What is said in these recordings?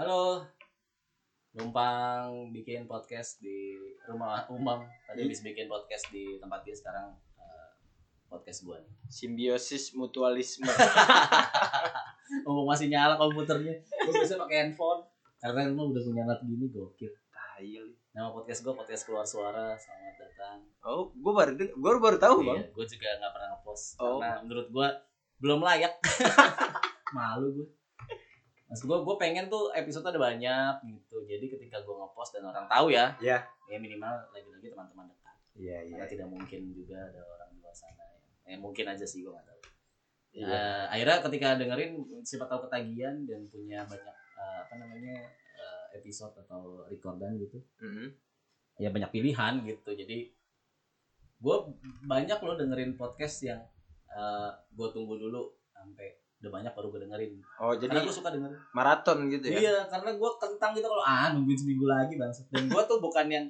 Halo. Numpang bikin podcast di rumah Umam. Tadi habis bikin podcast di tempat dia sekarang eh, podcast gua nih. Simbiosis mutualisme. Mumpung masih nyala komputernya. Gua biasa pakai handphone. Karena lu udah punya alat gini gokil. Tahil. Nama podcast gua podcast keluar suara. Selamat datang. Oh, gue baru gua baru tahu, Bang. Iya, gua juga nggak pernah ngepost Oh. karena menurut gua belum layak. Malu gua. Maksud gua, gua pengen tuh episode ada banyak gitu. Jadi ketika gua ngepost dan orang tahu ya, Iya. ya minimal lagi-lagi teman-teman dekat. Iya, Karena tidak mungkin juga ada orang di luar sana ya. Eh, mungkin aja sih gua nggak tahu. Iya. Eh, akhirnya ketika dengerin siapa tahu ketagihan dan punya banyak eh, apa namanya eh, episode atau recordan gitu Mhm. ya banyak pilihan gitu jadi gue banyak loh dengerin podcast yang gue tunggu dulu sampai udah banyak baru gue dengerin Oh, jadi karena gue suka dengerin maraton gitu ya. iya karena gue kentang gitu kalau ah nungguin seminggu lagi bang dan gue tuh bukan yang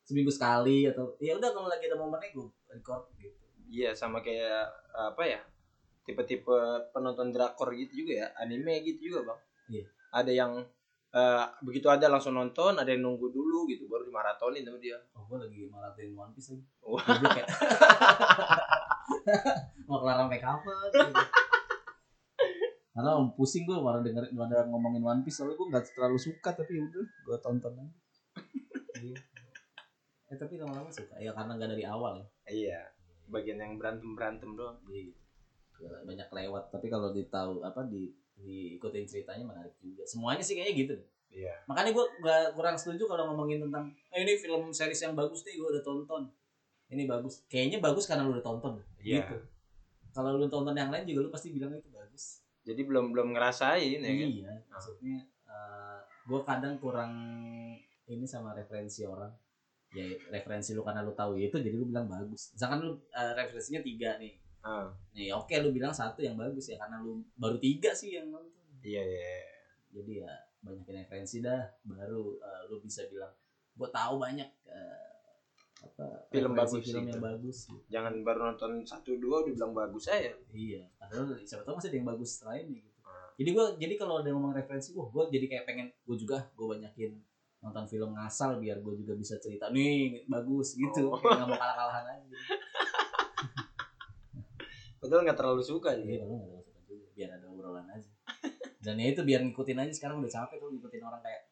seminggu sekali atau ya udah kalau lagi ada momennya gue record gitu Iya, sama kayak apa ya? Tipe-tipe penonton drakor gitu juga ya, anime gitu juga, Bang. Iya. Ada yang eh, begitu ada langsung nonton, ada yang nunggu dulu gitu baru dimaratonin sama dia. oh gue lagi maratin One Piece lagi Wah. Mau kelar sampai kapan gitu. karena pusing gue malah denger pada ngomongin One Piece soalnya gue nggak terlalu suka tapi udah gue tonton aja. Iya. eh tapi lama-lama suka. Ya karena nggak dari awal ya. Iya, bagian yang berantem-berantem doang. Jadi ya, banyak lewat. Tapi kalau ditahu apa di diikutin ceritanya menarik juga. Semuanya sih kayaknya gitu Iya. makanya gue gak kurang setuju kalau ngomongin tentang eh, ini film series yang bagus nih gue udah tonton. Ini bagus. Kayaknya bagus karena lu udah tonton. Iya. gitu. Kalau lu tonton yang lain juga lu pasti bilang itu bagus Jadi belum belum ngerasain ya kan? iya maksudnya gue kadang kurang ini sama referensi orang. Ya referensi lu karena lu tahu itu jadi lu bilang bagus. Misalkan lu eh, referensinya tiga nih. Ah, nih oke lu bilang satu yang bagus ya karena lu baru tiga sih yang nonton. Iya, iya. jadi ya banyakin referensi dah baru eh, lu bisa bilang gue tahu banyak eh, apa Film bagus film yang bagus gitu. Jangan baru nonton satu dua udah bilang bagus aja. iya padahal siapa tahu masih ada yang bagus lainnya gitu Ah. jadi gue jadi kalau ada yang ngomong referensi wah gue jadi kayak pengen gue juga gue banyakin nonton film ngasal biar gue juga bisa cerita nih bagus gitu Oh. Kayak nggak mau kalah kalahan aja Padahal nggak terlalu suka jadi ya. kalau nggak ada masukan juga biar ada obrolan aja dan ya itu biar ngikutin aja sekarang udah capek tuh ngikutin orang kayak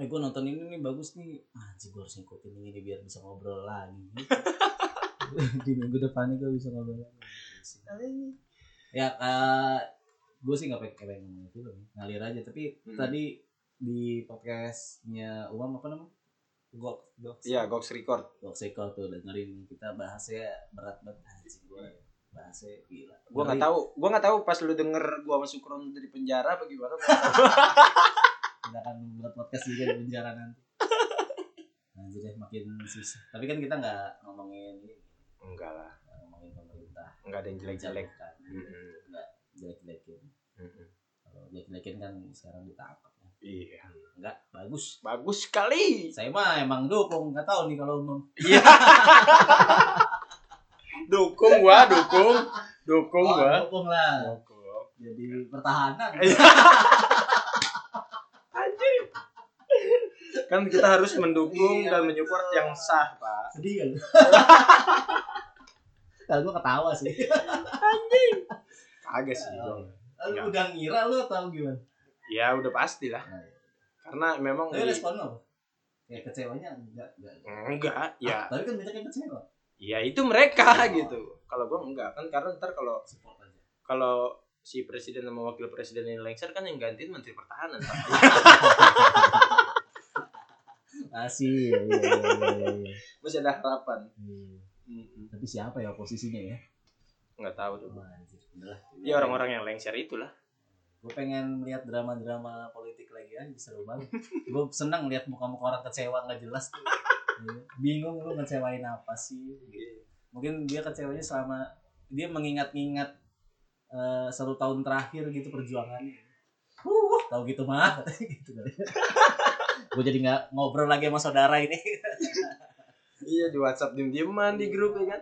eh gue nonton ini nih bagus nih. Anjir gue harus ngikutin ini nih biar bisa ngobrol lagi. Di minggu depannya gue bisa ngobrol lagi. Ya gue sih nggak pengen pengen ngomongin film ngalir aja. Tapi Hmm. tadi di podcastnya Umam apa namanya? Gok Gok Iya, Gox Record. Gok Seko tuh dengerin kita bahasnya berat banget. Anjing gue bahasnya gila. Gua nggak Ngeri. tahu, gua nggak tahu pas lu denger gua masuk Ron dari penjara apa gimana. kita akan buat podcast juga di penjara nanti anjir deh makin susah tapi kan kita nggak ngomongin ini Enggak lah, nggak ngomongin pemerintah enggak ada yang jelek-jelek. Kan. Mm-mm. nggak jelek-jelekin kalau jelek-jelekin kan sekarang ditangkap ya. Iya. enggak bagus Bagus sekali. saya mah emang dukung nggak tahu nih kalau umum Iya. dukung gua, dukung. Dukung Oh, gua. dukung lah Dukung. jadi pertahanan Iya. Anjir. Kan kita harus mendukung Iya, dan menyupport yang sah, Pak. sedih kan kalau gua ketawa sih Kagak sih, Oh, Bang. Lu Enggak. udah ngira lu atau gimana Ya udah pasti lah. Nah, iya. Karena memang tapi di- respon lo ya kecewanya enggak enggak enggak, ya. tapi kan banyak yang kecewa Ya itu mereka Oh. gitu. Kalau gua enggak kan karena ntar kalau support aja kalau si presiden sama wakil presiden ini lengser kan yang gantiin menteri pertahanan Pak. Masih, iya, iya, iya, iya. masih ada harapan Iya. Tapi siapa ya posisinya ya? nggak tahu tuh lah. ya orang-orang yang lengser itulah Gue pengen lihat drama-drama politik lagi aja seru banget. Gue senang lihat muka-muka orang kecewa nggak jelas tuh. Iya. Bingung lu ngecewain apa sih? Gitu. Mungkin dia kecewanya selama dia mengingat-ingat eh, satu tahun terakhir gitu perjuangannya. Uh, tahu gitu mah. gitu kali. Gue jadi nggak ngobrol lagi sama saudara ini. iya di WhatsApp diem-dieman di grup ya kan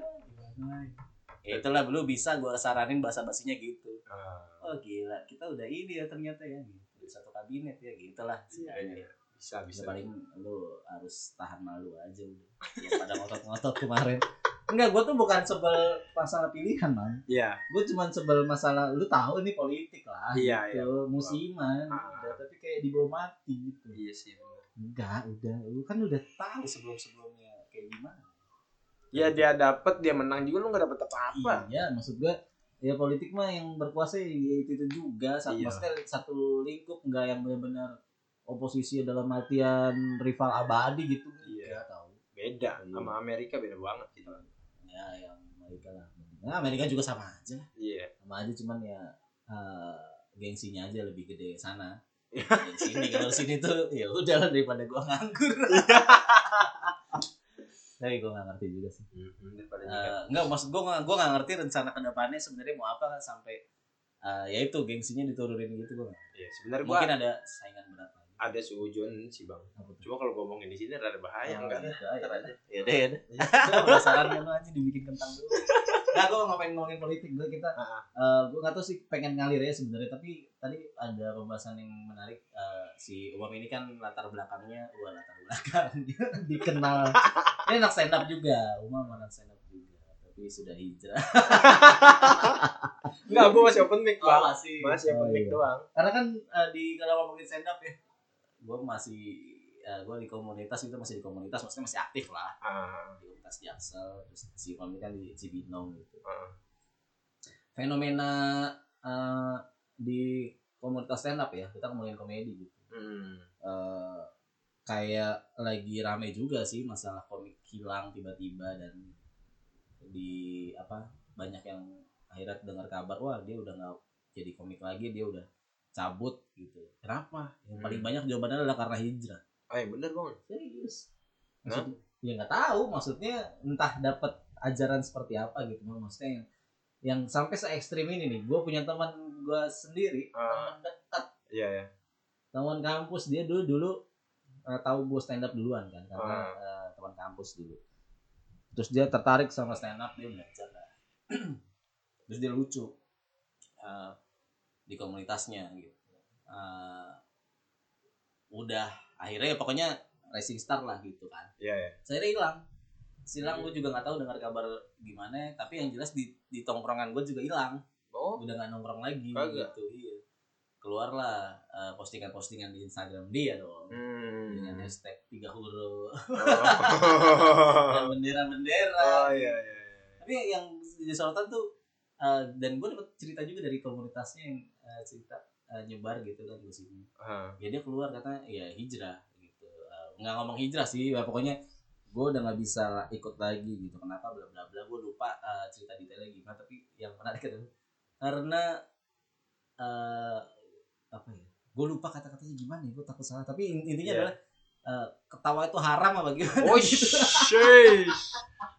Ya itulah lu bisa gue saranin bahasa basinya gitu. Ah, Oh gila, kita udah ini ya ternyata ya. Gitu. di satu kabinet ya gitulah Iya, iya. bisa Ya, bisa paling lu harus tahan malu aja udah Ya, pada ngotot-ngotot kemarin enggak gue tuh bukan sebel masalah pilihan man iya gue cuman sebel masalah lu tahu ini politik lah Iya, gitu musiman Ah. udah tapi kayak dibawa mati gitu iya sih. Enggak udah. Lu kan udah tahu sebelum sebelumnya kayak gimana. Ya dia dapet dia menang juga lu nggak dapet apa-apa. Iya maksud gue ya politik mah yang berkuasa ya itu itu juga. Satu Iya. maksudnya satu lingkup enggak yang benar-benar oposisi dalam artian rival abadi gitu. Iya. Nggak tahu. Beda Iya. sama Amerika beda banget gitu. Ya yang Amerika lah. Nah, Amerika juga sama aja. Iya. Sama aja cuman ya eh, gengsinya aja lebih gede sana Di sini kalau sini tuh ya udah daripada gua nganggur. Tapi gua nggak ngerti juga sih. Mhm, daripada Eh, nggak maksud gua nggak gua nggak ngerti rencana ke depannya sebenarnya mau apa sampai eh, ya itu gengsinya diturunin gitu gua nggak- Iya, sebenarnya gua mungkin ada saingan berat ada suujon sih bang. Cuma kalau ngomongin di sini rada bahaya enggak? ya, Ntar aja ya deh ya deh penasaran kan aja dibikin kentang dulu. Nah gue ngapain ngomongin politik gue kita Ah. eh gue nggak tahu sih pengen ngalir ya sebenarnya tapi tadi ada pembahasan yang menarik Eh, si Umam ini kan latar belakangnya wah latar belakang dikenal. Ini anak stand up juga Umam anak stand up juga tapi sudah hijrah. Enggak gua masih open mic bang. masih. Masih open Oh, mic iya. doang. Karena kan eh, di kalau ngomongin stand up ya gue masih gue di komunitas itu masih di komunitas maksudnya masih aktif lah ah di komunitas Jaksel terus si Umam ini kan di Cibinong gitu ah. fenomena eh, di komunitas stand up ya kita ngomongin komedi gitu Hmm. Eh, kayak lagi rame juga sih masalah komik hilang tiba-tiba dan di apa banyak yang akhirnya dengar kabar wah dia udah nggak jadi komik lagi dia udah cabut gitu. Kenapa? Yang paling Hmm. banyak jawabannya adalah karena hijrah. Ah yang bener bang. Serius. Maksud, ya nggak tahu. Maksudnya entah dapat ajaran seperti apa gitu maksudnya yang yang sampai se ekstrim ini nih gue punya teman gue sendiri Ah. teman dekat. Iya ya teman kampus dia dulu dulu eh, tahu gue stand up duluan kan karena Ah. eh, teman kampus dulu. Terus dia tertarik sama stand up dia belajar lah. terus dia lucu. Eh, di komunitasnya gitu. Eh, udah akhirnya ya pokoknya racing star lah gitu kan. Iya ya saya hilang. Silang gue juga nggak tahu dengar kabar gimana tapi yang jelas di di tongkrongan gue juga hilang. Oh. Udah nggak nongkrong lagi Kagak. gitu. Iya. Keluarlah eh, postingan-postingan di Instagram dia dong. Dengan hmm. hashtag tiga huruf. Oh. dan bendera-bendera. Oh iya iya iya. tapi yang jadi sorotan tuh eh, dan gue dapet cerita juga dari komunitasnya yang eh, cerita eh, nyebar gitu kan di sini Ah. ya dia keluar katanya ya hijrah gitu. Eh, nggak ngomong hijrah sih ya pokoknya gue udah nggak bisa ikut lagi gitu. Kenapa bla bla bla gue lupa eh, cerita detailnya gimana. Tapi yang menarik adalah karena eh apa ya gue lupa kata katanya gimana ya gue takut salah. Tapi in- intinya Iya. adalah eh, ketawa itu haram apa gimana Oh, gitu.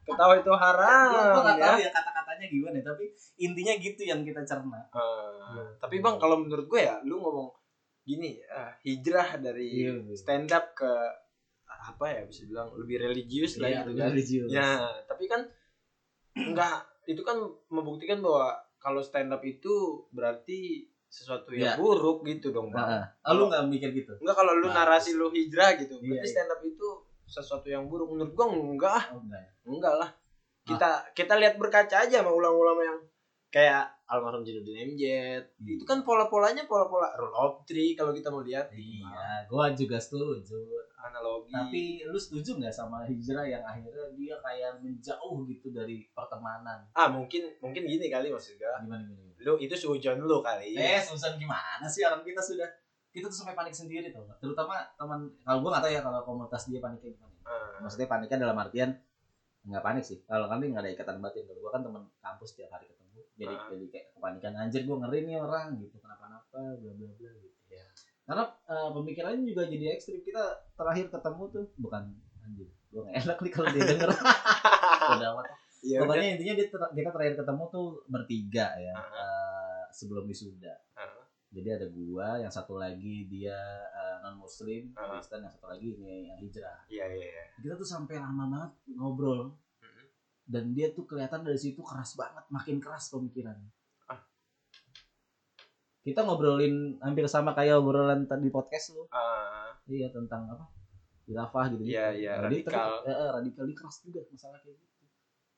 Ketawa itu haram gue nggak ya. tahu ya kata katanya gimana tapi intinya gitu yang kita cerna Ah, Iya. tapi bang kalau menurut gue ya, lu ngomong gini, ah, hijrah dari Iya, iya. stand up ke apa ya bisa bilang lebih religius lah Iya, gitu kan. religius. Ya, tapi kan enggak itu kan membuktikan bahwa kalau stand up itu berarti sesuatu yang Iya. buruk gitu dong bang. Nah, ah, lu nggak mikir gitu Enggak kalau lu Nah, narasi lu hijrah gitu, Iya, berarti iya. stand up itu sesuatu yang buruk. Menurut gua enggak ah. oh enggak ya? Enggak lah. Kita kita lihat berkaca aja sama ulama-ulama yang kayak almarhum Jinuddin MJ. Itu kan pola-polanya pola-pola rule of three kalau kita mau lihat. iya gua juga setuju Analogi. Tapi lu setuju nggak sama hijrah yang akhirnya dia kayak menjauh gitu dari pertemanan? ah mungkin mungkin gini kali maksud gua. Gimana gimana? Lu itu sujon lu kali. Eh, Susan gimana sih orang kita sudah kita tuh sampai panik sendiri gak? Terutama teman kalau gua nggak tahu ya kalau komunitas dia paniknya gimana. Ah, Maksudnya paniknya dalam artian nggak panik sih. Kalau kami nggak ada ikatan batin. Kalau gua kan teman kampus tiap hari ketemu. Jadi Ah. jadi kayak kepanikan anjir gua ngeri nih orang gitu kenapa-napa bla bla bla gitu. Karena eh, pemikirannya juga jadi ekstrim. Kita terakhir ketemu tuh bukan anjir. Gua nggak enak nih kalau dia denger. Udah amat. Udah. Pokoknya intinya dia ter- kita terakhir ketemu tuh bertiga ya Ah. eh, sebelum wisuda. Ah. Jadi ada gua, yang satu lagi dia non muslim, Ah. Kristen, yang satu lagi ini yang hijrah. Iya iya iya. Kita tuh sampai lama banget ngobrol Mm-mm. dan dia tuh kelihatan dari situ keras banget, makin keras pemikirannya. Ah. kita ngobrolin hampir sama kayak obrolan tadi podcast lu Ah, iya tentang apa khilafah gitu Iya, iya, radikal. eh, eh, radikal ini keras juga masalah kayak gitu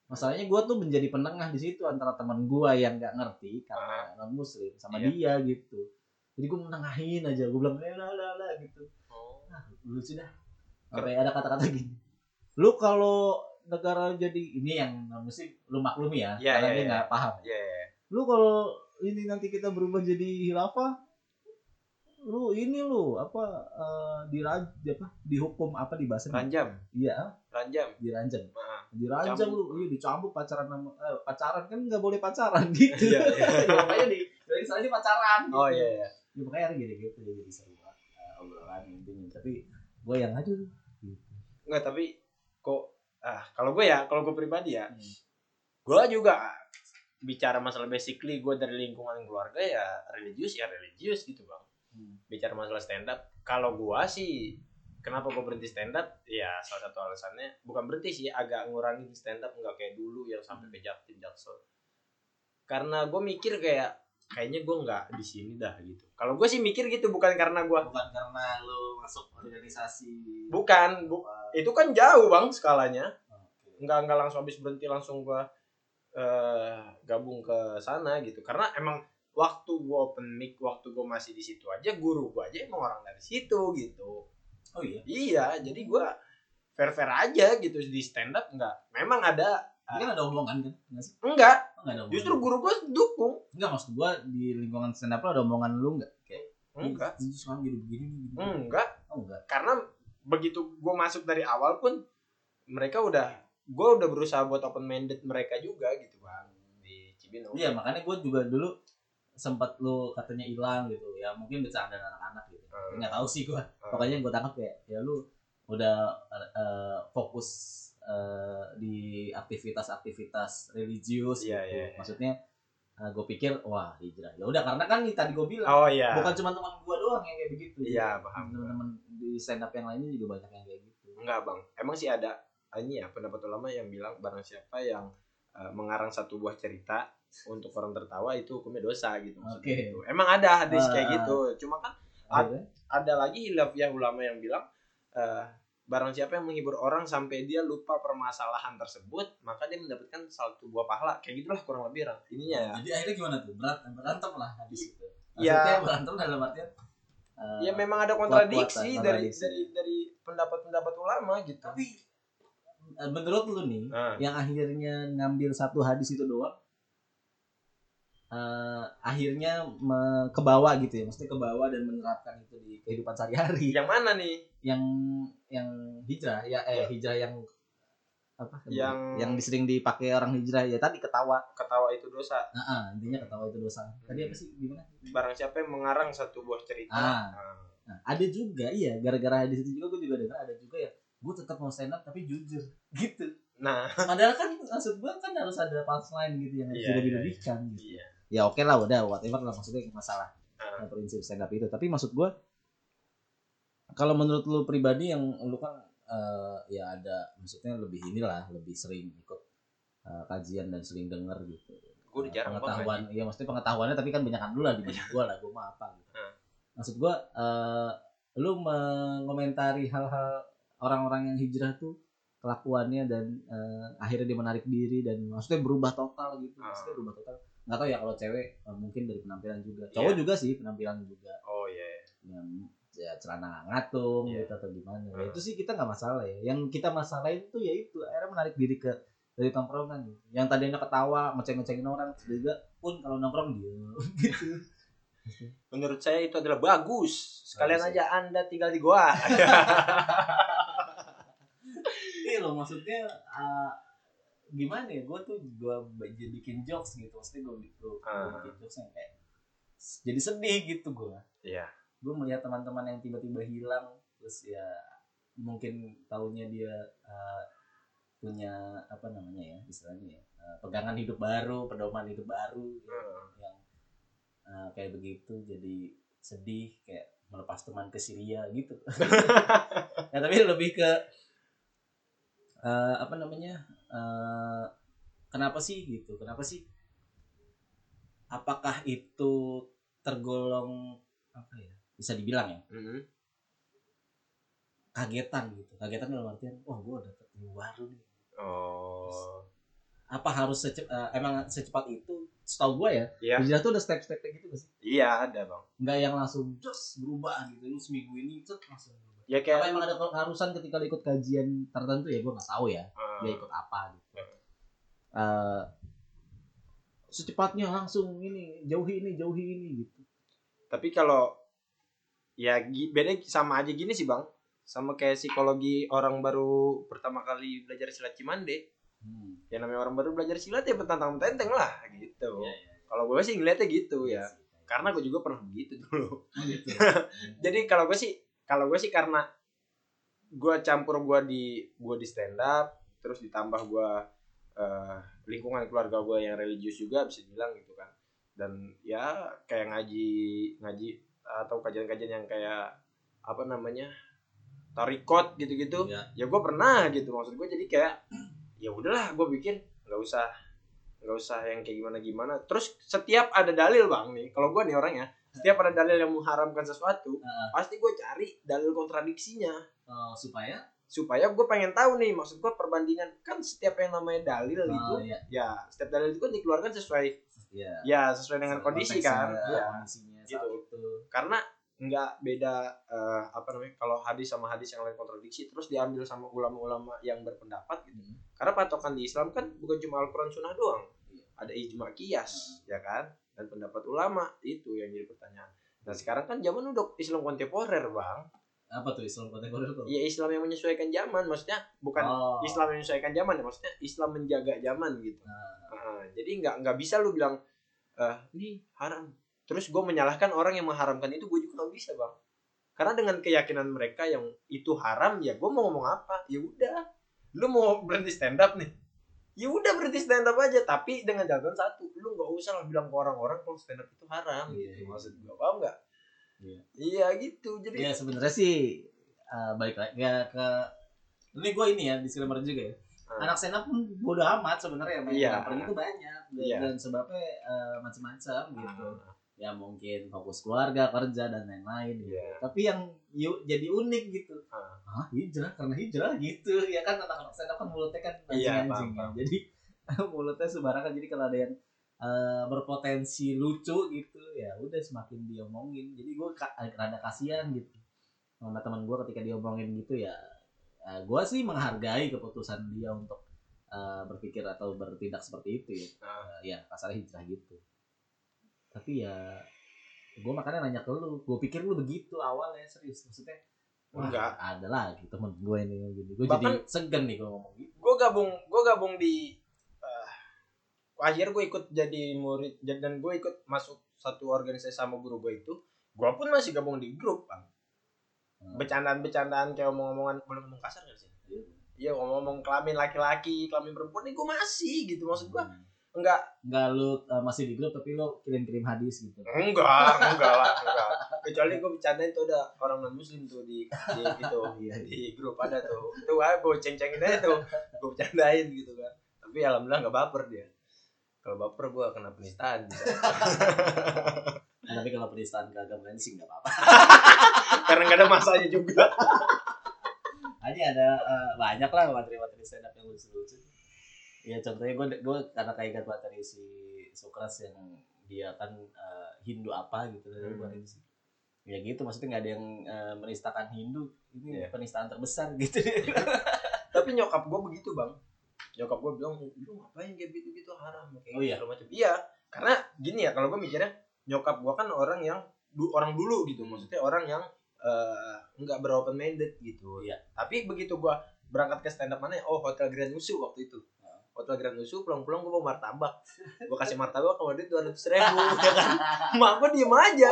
masalahnya gue tuh menjadi penengah di situ antara teman gue yang nggak ngerti karena non muslim sama Iya. dia gitu jadi gue menengahin aja gue bilang lah lah lah gitu oh. nah lu sudah sampai ada kata-kata gini lu kalau negara jadi ini yang non muslim lu maklumi ya Iya, karena iya, dia iya. nggak paham Iya, iya. lu kalau ini nanti kita berubah jadi hilafah lu ini lu apa eh, diraj apa dihukum apa dibahas ranjam iya ranjam diranjam Ah. diranjam Dicambuk. lu iya dicambuk pacaran sama eh, pacaran kan nggak boleh pacaran gitu Iya, iya. ya, makanya di dari sana pacaran gitu. oh iya iya ya, makanya gitu ya, jadi seru banget eh, obrolan intinya tapi gue yang aduh gitu. Enggak, tapi kok ah kalau gue ya, kalau gue pribadi ya, Hmm. gue juga bicara masalah basically gue dari lingkungan keluarga ya religius ya religius gitu bang. Hmm. Bicara masalah stand up, kalau gue sih kenapa gue berhenti stand up? Ya salah satu alasannya bukan berhenti sih, agak ngurangin stand up nggak kayak dulu yang sampai ke jaktim jaksel. Karena gue mikir kayak kayaknya gue nggak di sini dah gitu. Kalau gue sih mikir gitu bukan karena gue bukan karena lu masuk organisasi bukan, bu- apa. itu kan jauh bang skalanya. Nggak nggak langsung habis berhenti langsung gua eh, gabung ke sana gitu karena emang waktu gua open mic waktu gua masih di situ aja guru gua aja emang orang dari situ gitu oh iya iya jadi gua fair fair aja gitu di stand up nggak memang ada ini kan ada omongan kan nggak sih enggak Oh, ada omongan. justru guru gua dukung Enggak maksud gua di lingkungan stand up lo ada omongan lu enggak? Kayak enggak Ini sekarang jadi begini. Gitu. enggak Oh enggak. karena begitu gua masuk dari awal pun mereka udah gua udah berusaha buat open minded mereka juga gitu bang di Cibinong. Iya makanya gua juga dulu sempat lu katanya hilang gitu. Ya mungkin bercanda anak-anak gitu. Hmm. nggak tahu sih gua. Hmm. pokoknya gua tangkap kayak ya lu udah eh, fokus eh, di aktivitas-aktivitas religius Iya, gitu. iya, iya. maksudnya gue pikir wah hijrah. Ya udah karena kan nih tadi gue bilang oh iya. bukan cuma teman gua doang yang kayak begitu. Iya, paham. teman-teman di stand up yang lainnya juga banyak yang kayak gitu. Enggak bang, emang sih ada ini ya pendapat ulama yang bilang barang siapa yang uh, mengarang satu buah cerita untuk orang tertawa itu hukumnya dosa gitu. Oke. gitu. Emang ada hadis Ah. kayak gitu. Cuma kan Ad- Akhirnya, ada lagi hilafiyah ulama yang bilang uh, barang siapa yang menghibur orang sampai dia lupa permasalahan tersebut maka dia mendapatkan satu buah pahala kayak gitulah kurang lebih ininya ya. Jadi akhirnya gimana tuh? Berat, berantem lah habis itu. Iya. Berantem dalam artian eh, Ya memang ada kontradiksi kuat-kuatan, dari kontradiksi. dari dari pendapat-pendapat ulama gitu. tapi menurut lu nih Nah, yang akhirnya ngambil satu hadis itu doang eh, akhirnya me- ke bawah gitu ya maksudnya ke bawah dan menerapkan itu di kehidupan sehari-hari. Yang mana nih? yang yang hijrah ya eh hijrah yang apa Yang- yang sering dipakai orang hijrah ya tadi ketawa. Ketawa itu dosa. nah, ah, intinya ketawa itu dosa. Tadi apa sih gimana? Barang siapa yang mengarang satu buah cerita. Ah. Nah, Nah, ada juga iya gara-gara di situ juga gue juga dengar ada juga ya gue tetap mau stand up tapi jujur gitu. Nah. Padahal kan maksud gue kan harus ada punchline gitu yang harus Iya, juga iya, dilebihkan gitu. Iya. Ya oke lah udah whatever lah maksudnya masalah Ah. uh, prinsip stand up itu. Tapi maksud gue kalau menurut lu pribadi yang lu kan eh, ya ada maksudnya lebih inilah lebih sering ikut eh, kajian dan sering denger gitu. Gue udah jarang pengetahuan banget iya maksudnya pengetahuannya tapi kan banyak dulu lah dibanding gue lah gue mah apa gitu. Hmm. maksud gue eh, lu mengomentari hal-hal orang-orang yang hijrah tuh kelakuannya dan eh, akhirnya dia menarik diri dan maksudnya berubah total gitu. Hmm. maksudnya berubah total. Nggak tahu ya kalau cewek eh, mungkin dari penampilan juga. Cowok Iya. juga sih penampilan juga. Oh iya ya, ya celana ngatung Iya. gitu atau gimana. Ya, Hmm. itu sih kita nggak masalah ya. Yang kita masalahin tuh ya itu akhirnya menarik diri ke dari tongkrongan gitu. yang tadinya ketawa ngeceng-ngecengin orang juga pun kalau nongkrong dia. Gitu. Menurut saya itu adalah bagus. Sekalian Bagus, aja anda tinggal di goa iya loh maksudnya ah, gimana ya gue tuh gue bikin jokes gitu maksudnya gue gue Ah. bikin jokes yang kayak jadi sedih gitu gue iya gue melihat teman-teman yang tiba-tiba hilang terus ya mungkin taunya dia uh, punya apa namanya ya istilahnya ya uh, pegangan hidup baru pedoman hidup baru ya, Hmm. yang uh, kayak begitu jadi sedih kayak melepas teman ke Syria gitu ya tapi lebih ke uh, apa namanya uh, kenapa sih gitu? Kenapa sih? Apakah itu tergolong apa ya bisa dibilang ya? Mhm. kagetan gitu. Kagetan dalam artian wah gue dapet baru nih. Oh apa harus secepat emang secepat itu setahu gue ya Iya. hijrah tuh ada step-step gitu gak sih? Iya ada bang. Nggak yang langsung just berubah gitu lu seminggu ini cet langsung berubah. Ya apa kayak emang ada keharusan ketika ikut kajian tertentu ya? Gue nggak tahu ya Eh, dia ikut apa gitu. Eh, secepatnya langsung ini jauhi ini jauhi ini gitu. Tapi kalau ya beda sama aja gini sih bang. Sama kayak psikologi orang baru pertama kali belajar silat cimande hmm. Ya namanya orang baru belajar silat ya betantang betenteng lah gitu Iya, iya. kalau gue sih ngeliatnya gitu ya Iya sih. karena gue juga pernah begitu dulu Oh, gitu. jadi kalau gue sih kalau gue sih karena gue campur gue di gue di stand up terus ditambah gue eh, lingkungan keluarga gue yang religius juga bisa dibilang gitu kan dan ya kayak ngaji ngaji atau kajian-kajian yang kayak apa namanya tarikot gitu-gitu Iya. ya gue pernah gitu maksud gue jadi kayak ya udahlah gue bikin nggak usah nggak usah yang kayak gimana gimana terus setiap ada dalil bang nih kalau gue nih orangnya setiap ada dalil yang mengharamkan sesuatu Heeh. pasti gue cari dalil kontradiksinya Oh, supaya supaya gue pengen tahu nih maksud gue perbandingan kan setiap yang namanya dalil oh, itu iya. ya setiap dalil itu kan dikeluarkan sesuai Iya. ya sesuai dengan kondisi kan ya kondisinya saat Gitu. itu karena nggak beda eh, apa namanya kalau hadis sama hadis yang lain kontradiksi terus diambil sama ulama-ulama yang berpendapat gitu. Hmm. karena patokan di Islam kan bukan cuma Al-Quran Sunnah doang. Iya. ada ijma kias ya kan? Dan pendapat ulama itu yang jadi pertanyaan. Nah sekarang kan zaman udah Islam kontemporer bang. Apa tuh Islam kontemporer tuh? Ya Islam yang menyesuaikan zaman maksudnya bukan oh. Islam yang menyesuaikan zaman ya maksudnya Islam menjaga zaman gitu. Nah, Heeh, jadi nggak nggak bisa lu bilang eh ini haram terus gue menyalahkan orang yang mengharamkan itu gue juga nggak bisa bang. Karena dengan keyakinan mereka yang itu haram ya gue mau ngomong apa? Ya udah. Lu mau berhenti stand up nih? Ya udah berhenti stand up aja tapi dengan catatan satu lu nggak usah lah bilang ke orang-orang kalau stand up itu haram Iya, gitu. iya. maksud gue paham nggak? Iya. iya gitu. Jadi ya sebenarnya sih eh, balik lagi ya ke ini gue ini ya disclaimer juga ya. Ah. anak stand up pun bodo amat sebenarnya Iya. drakor itu banyak. Dan, Iya. dan sebabnya eh, macam-macam gitu. Ah, ya mungkin fokus keluarga kerja dan lain-lain gitu. iya. Tapi yang yu- jadi unik gitu. Ah. ah hijrah? Karena hijrah gitu. Ya kan anak-anak up kan mulutnya kan Iya, anjing-anjing paham, ya. jadi mulutnya sembarangan. Jadi kalau ada yang eh, berpotensi lucu gitu ya udah semakin diomongin. Jadi gue rada kasihan gitu sama teman gue ketika diomongin gitu ya gue sih menghargai keputusan dia untuk eh, berpikir atau bertindak seperti itu ya. Eh, ya kasarnya hijrah gitu tapi ya gue makanya nanya ke lu. Gue pikir lu begitu awalnya serius. Maksudnya wah, Enggak. ada lagi temen gue ini gini. Gue jadi segan nih kalau ngomong gitu. gue gabung gue gabung di eh, akhir gue ikut jadi murid dan gue ikut masuk satu organisasi sama guru gue itu gue pun masih gabung di grup bang. Hmm. bercandaan-bercandaan kayak omong-omongan boleh ngomong kasar gak sih? Iya. Ngomong-ngomong kelamin laki-laki kelamin perempuan ini gue masih gitu maksud gue Hmm. Enggak Enggak lu uh, masih di grup tapi lu kirim-kirim hadis gitu. enggak enggak lah enggak kecuali gue bercandain tuh ada orang non muslim tuh di di itu Iya, iya. di grup ada tuh tuh ah gue ceng-cengin aja tuh gue bercandain gitu kan tapi alhamdulillah nggak baper dia kalau baper gue kena penistaan bisa. Nah, tapi kalau penistaan keagamaan sih enggak apa-apa. karena nggak ada masanya juga Hanya ada uh, banyak lah materi-materi stand up yang lucu-lucu. Ya contohnya gue gue karena kayak ingat materi si Sukras yang dia kan uh, Hindu apa gitu dari Hmm. sih. Ya gitu maksudnya nggak ada yang uh, menistakan Hindu ini Iya. penistaan terbesar gitu. tapi nyokap gue begitu bang nyokap gue bilang lu ngapain kayak gitu gitu haram kayak Oh, iya? gitu, macam iya karena gini ya kalau gue mikirnya nyokap gue kan orang yang du- orang dulu gitu maksudnya orang yang eh, nggak beropen minded gitu Iya. tapi begitu gue berangkat ke stand up mana ya? oh hotel Grand Nusu waktu itu. Hotel Grand Nusu pulang-pulang gue bawa martabak. Gue kasih martabak sama dia dua ratus ribu ya kan? Mak gue diem aja.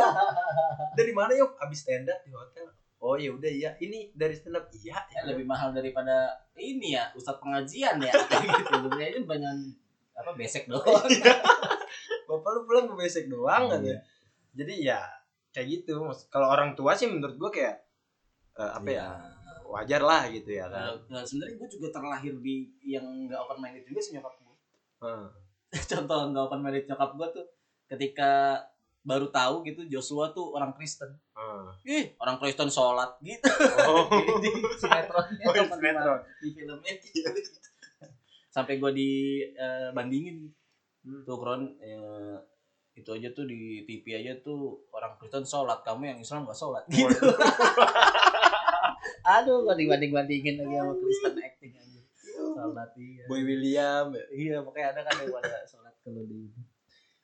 Dari mana yuk? Abis stand up di hotel. Oh ya udah iya. Ini dari stand up iya. Ya, lebih mahal daripada ini ya ustadz pengajian ya. Gitu. Sebenarnya banyak apa besek doang. Bapak lu pulang besek doang kan Iya. ya jadi ya kayak gitu. Kalau orang tua sih menurut gua kayak eh, apa Iya. ya wajar lah gitu ya kan Nah, nah, sebenarnya gue juga terlahir di yang nggak open minded juga sih nyokap gue Hmm. contoh nggak open minded nyokap gue tuh ketika baru tahu gitu Joshua tuh orang Kristen Ah. ih orang Kristen sholat gitu Oh. di sinetronnya Oh, teman-teman, sinetron. di filmnya sampai gue dibandingin Hmm. tuh kron eh, itu aja tuh di TV aja tuh orang Kristen sholat kamu yang Islam gak sholat gitu aduh gue dibanding bandingin lagi sama Kristen acting aja sholat iya Boy William ya. iya pokoknya ada kan yang pada sholat kalau di.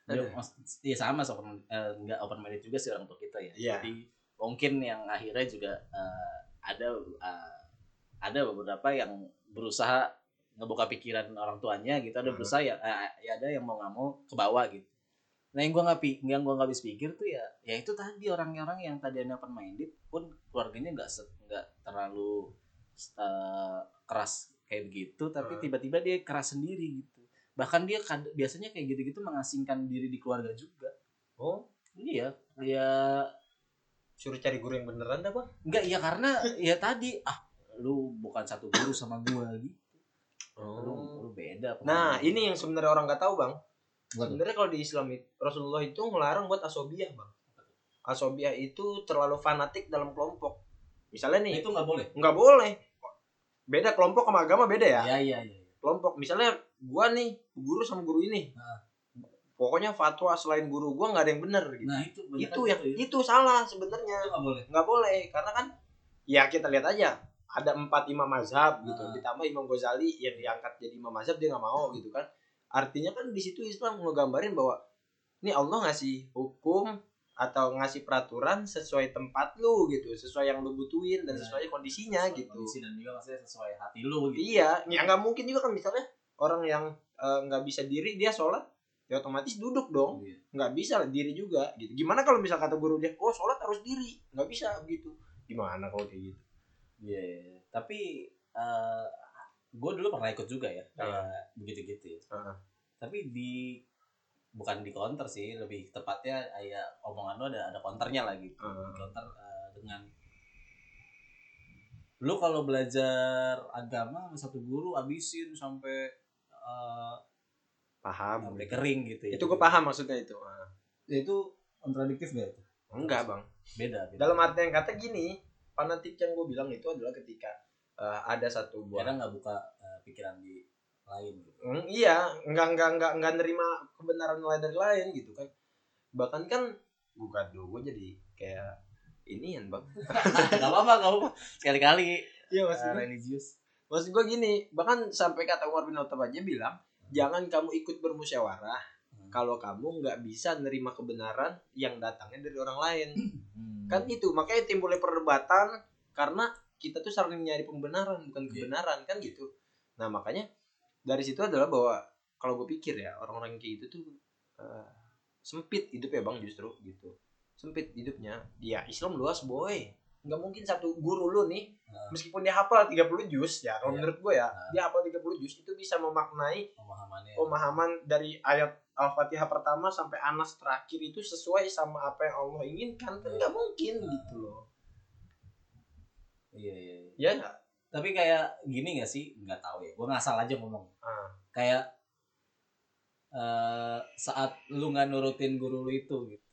Dia, iya sama so, open, eh, nggak open minded juga sih orang tua kita ya Iya. jadi mungkin yang akhirnya juga eh, ada eh, ada beberapa yang berusaha ngebuka pikiran orang tuanya gitu ada Hmm. berusaha ya, ya ada yang mau nggak mau ke bawah gitu nah yang gua nggak yang gua nggak habis pikir tuh ya ya itu tadi orang-orang yang tadi open minded pun keluarganya nggak nggak terlalu eh, keras kayak begitu tapi Hmm. tiba-tiba dia keras sendiri gitu bahkan dia kad- biasanya kayak gitu-gitu mengasingkan diri di keluarga juga Oh, iya ya suruh cari guru yang beneran dah, Bang. enggak ya karena ya tadi ah lu bukan satu guru sama gua gitu lu, lu beda Oh. Nah, ini yang sebenarnya orang nggak tahu, Bang. Sebenarnya kalau di Islam itu Rasulullah itu ngelarang buat asobiah, Bang. Asobiah itu terlalu fanatik dalam kelompok. Misalnya nih, itu nggak boleh nggak boleh. Beda kelompok sama agama beda ya. iya iya iya Kelompok. Misalnya gua nih guru sama guru ini. Nah. Pokoknya fatwa selain guru gua nggak ada yang benar gitu. nah itu banyak itu yang gitu ya. itu salah sebenarnya. itu nggak boleh nggak boleh karena kan ya kita lihat aja ada empat imam mazhab gitu Ah. ditambah imam Ghazali yang diangkat jadi imam mazhab dia nggak mau gitu kan artinya kan di situ Islam ngegambarin bahwa ini Allah ngasih hukum atau ngasih peraturan sesuai tempat lu gitu sesuai yang lu butuhin dan Nah, sesuai kondisinya Sesuai gitu. kondisi dan juga maksudnya sesuai hati lu gitu. Iya ya nggak mungkin juga kan misalnya orang yang eh, nggak bisa diri dia sholat ya otomatis duduk dong. Iya. nggak bisa diri juga gitu. Gimana kalau misal kata guru dia oh sholat harus diri. Nggak bisa gitu. Gimana kalau kayak gitu? Iya, iya, iya. tapi gue dulu pernah ikut juga ya kayak begitu gitu ya. Heeh. Tapi di bukan di counter sih, lebih tepatnya kayak omongan lo ada ada counternya lah gitu. Heeh. Counter eh, dengan lu kalau belajar agama sama satu guru abisin sampai eh, paham sampai kering gitu ya. itu gue paham maksudnya itu Ah. Ya, itu kontradiktif gak itu? enggak bang Beda, beda. dalam arti yang kata gini fanatik yang gue bilang itu adalah ketika eh, ada satu buah Kadang nggak buka eh, pikiran di lain gitu. Hmm, iya enggak enggak enggak enggak nerima kebenaran lain dari lain gitu kan bahkan kan bukan dulu gue jadi kayak ini bang gak apa-apa, gak apa-apa. Sekali-kali iya eh, religius. maksud gue gini bahkan sampai kata Umar bin Khattab aja bilang jangan kamu ikut bermusyawarah Hmm. kalau kamu nggak bisa nerima kebenaran yang datangnya dari orang lain Hmm. kan itu makanya timbulnya perdebatan karena kita tuh sering nyari pembenaran bukan Iya. kebenaran kan gitu nah makanya dari situ adalah bahwa kalau gue pikir ya orang-orang kayak gitu tuh eh, sempit hidup ya bang justru gitu sempit hidupnya ya Islam luas boy nggak mungkin satu guru lu nih Nah. meskipun dia hafal 30 juz ya kalau Iya. menurut gue ya Nah. dia hafal 30 juz itu bisa memaknai pemahamannya. pemahaman dari ayat Al-Fatihah pertama sampai Anas terakhir itu sesuai sama apa yang Allah inginkan kan nggak mungkin gitu loh Iya, iya, iya. ya Tapi kayak gini gak sih? Nggak tahu ya. Gue ngasal aja ngomong. Ah. Kayak eh saat lu nggak nurutin guru lu itu gitu.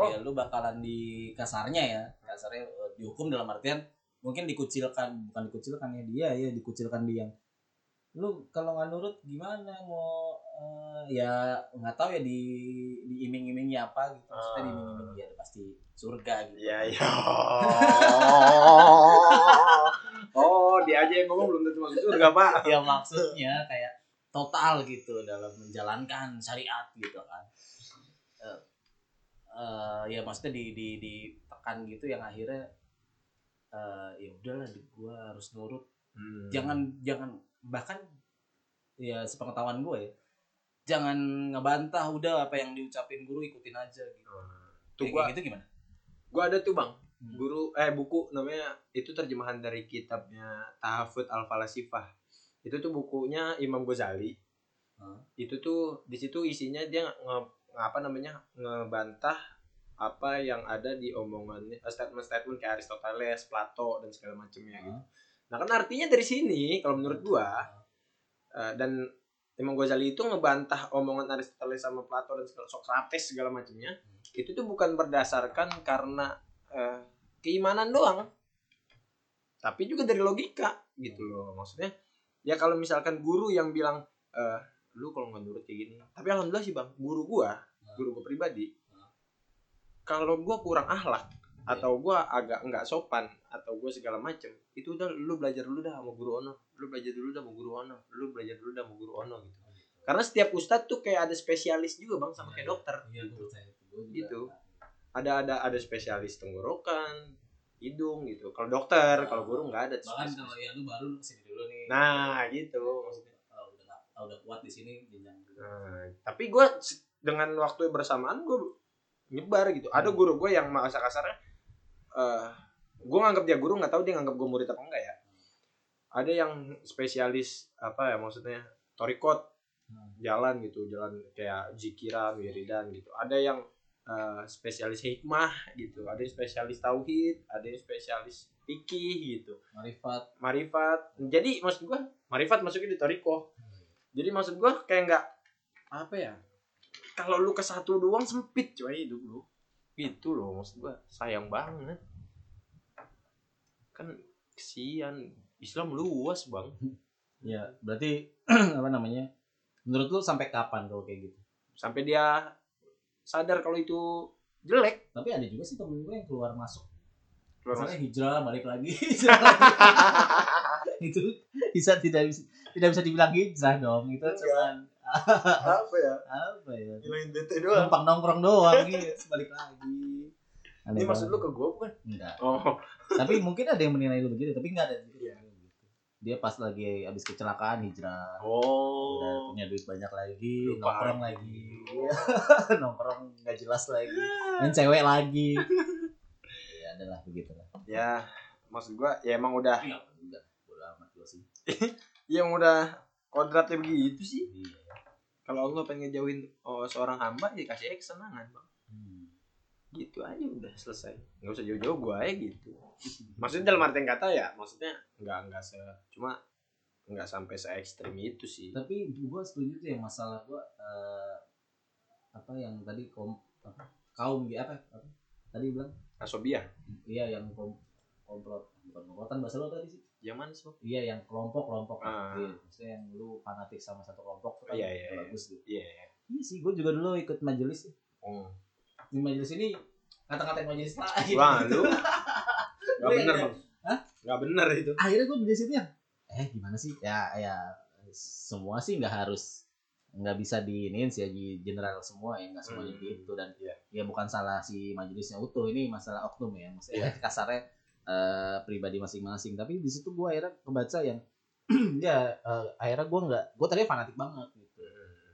Oh. Ya lu bakalan di kasarnya ya. Kasarnya eh, dihukum dalam artian mungkin dikucilkan, bukan dikucilkan ya dia ya, dikucilkan dia. Lu kalau nggak nurut gimana mau eh, ya nggak tahu ya di diiming-imingi apa gitu. Maksudnya Ah. diiming-imingi ya pasti surga gitu. Iya iya. oh dia aja yang ngomong belum tentu masuk surga pak. ya maksudnya kayak total gitu dalam menjalankan syariat gitu kan Eh, eh, ya maksudnya di di ditekan gitu yang akhirnya eh, ya udahlah gua harus nurut Hmm. jangan jangan bahkan ya sepengetahuan gue ya jangan ngebantah udah apa yang diucapin guru ikutin aja gitu Tuh Kayak gua gitu gimana gua ada tuh bang Hmm. guru eh buku namanya itu terjemahan dari kitabnya Tahafut Al Falasifah itu tuh bukunya Imam Ghazali Hmm. itu tuh di situ isinya dia nge, nge- apa namanya ngebantah apa yang ada di omongannya eh, statement-statement kayak Aristoteles, Plato dan segala macamnya gitu. Hmm. Nah kan artinya dari sini kalau menurut gua eh, dan Imam Ghazali itu ngebantah omongan Aristoteles sama Plato dan segala Socrates segala macamnya. Itu tuh bukan berdasarkan karena eh, keimanan doang. Tapi juga dari logika gitu loh. Maksudnya ya kalau misalkan guru yang bilang eh, lu kalau nggak nurut kayak gini. Tapi alhamdulillah sih bang guru gua guru gua pribadi kalau gua kurang akhlak atau gua agak nggak sopan atau gua segala macem itu udah lu belajar dulu dah sama guru ono. Lu belajar dulu dah sama guru ono. Lu belajar dulu dah sama guru ono gitu. Karena setiap ustadz tuh kayak ada spesialis juga bang sama kayak dokter. Iya, gitu. gue Gitu. ada ada ada spesialis tenggorokan hidung gitu. Kalau dokter kalau guru nggak ada Bahkan kalau ya lu baru ke sini dulu nih. nah gitu. Maksudnya. Oh, udah oh, udah kuat di sini jenjang. Nah, tapi gue dengan waktu bersamaan gue nyebar gitu. Ada guru gue yang masa kasarnya eh gue nganggap dia guru nggak tahu dia nganggap gue murid apa enggak ya. Ada yang spesialis apa ya maksudnya torikot. Hmm. jalan gitu jalan kayak zikiran wiridan gitu. Ada yang eh, spesialis hikmah gitu. Ada yang spesialis tauhid ada yang spesialis fikih gitu. Marifat. marifat. Jadi maksud gua marifat masuknya di toriko. Jadi maksud gua kayak nggak apa ya kalau lu ke satu doang sempit coy hidup lu gitu loh maksud gua sayang banget kan kesian Islam luas bang Ya, berarti apa namanya? Menurut lu sampai kapan kalau kayak gitu? sampai dia sadar kalau itu jelek Tapi ada juga sih temen gue yang keluar masuk. Keluar Misalnya hijrah balik lagi. hijrah lagi. itu bisa tidak bisa tidak bisa dibilang hijrah dong. Itu cuman apa ya? Apa ya? hilangin DT Numpang nongkrong doang gitu, balik lagi. ini maksud lu ke gua bukan? Enggak. oh. Tapi mungkin ada yang menilai lu begitu, tapi enggak ada gitu. Iya. Dia pas lagi habis kecelakaan hijrah. udah oh punya duit banyak lagi Lupa. nongkrong lagi. lagi nongkrong nggak jelas lagi. Main cewek lagi. Ya adalah begitu lah ya maksud gua ya emang udah. Enggak enggak bodo amat gua sih. Ya emang udah kodratnya begitu sih. Iya kalau Allah pengen ngejauhin oh, seorang hamba ya kasih aja kesenangan bang. Hmm. gitu aja udah selesai. Nggak usah jauh-jauh gua aja gitu. Maksudnya dalam artian kata ya maksudnya nggak nggak se cuma nggak sampai se ekstrim itu sih. Tapi gua setuju tuh yang masalah gua eh, apa yang tadi kom apa, kaum gitu apa, apa tadi bilang? Asobia iya yang kom, komplot bukan komplotan bahasa lo tadi sih yang mana sih iya yang kelompok kelompok Ah. iya, maksudnya yang lu fanatik sama satu kelompok tuh kan Iya, iya, iya. bagus gitu iya iya. iya sih gua juga dulu ikut majelis sih oh. di majelis ini kata-kata majelis lain. wah lu Lu bener bang nggak bener itu Akhirnya gue di situ ya. Eh gimana sih? Ya ya semua sih nggak harus nggak bisa diinin sih ya di general semua ya nggak semuanya Hmm. gitu dan Iya. ya bukan salah si majelisnya utuh ini masalah oknum ya maksudnya kasarnya eh, pribadi masing-masing. Tapi di situ gue akhirnya kebaca yang ya eh, akhirnya gue nggak gue tadi fanatik banget gitu.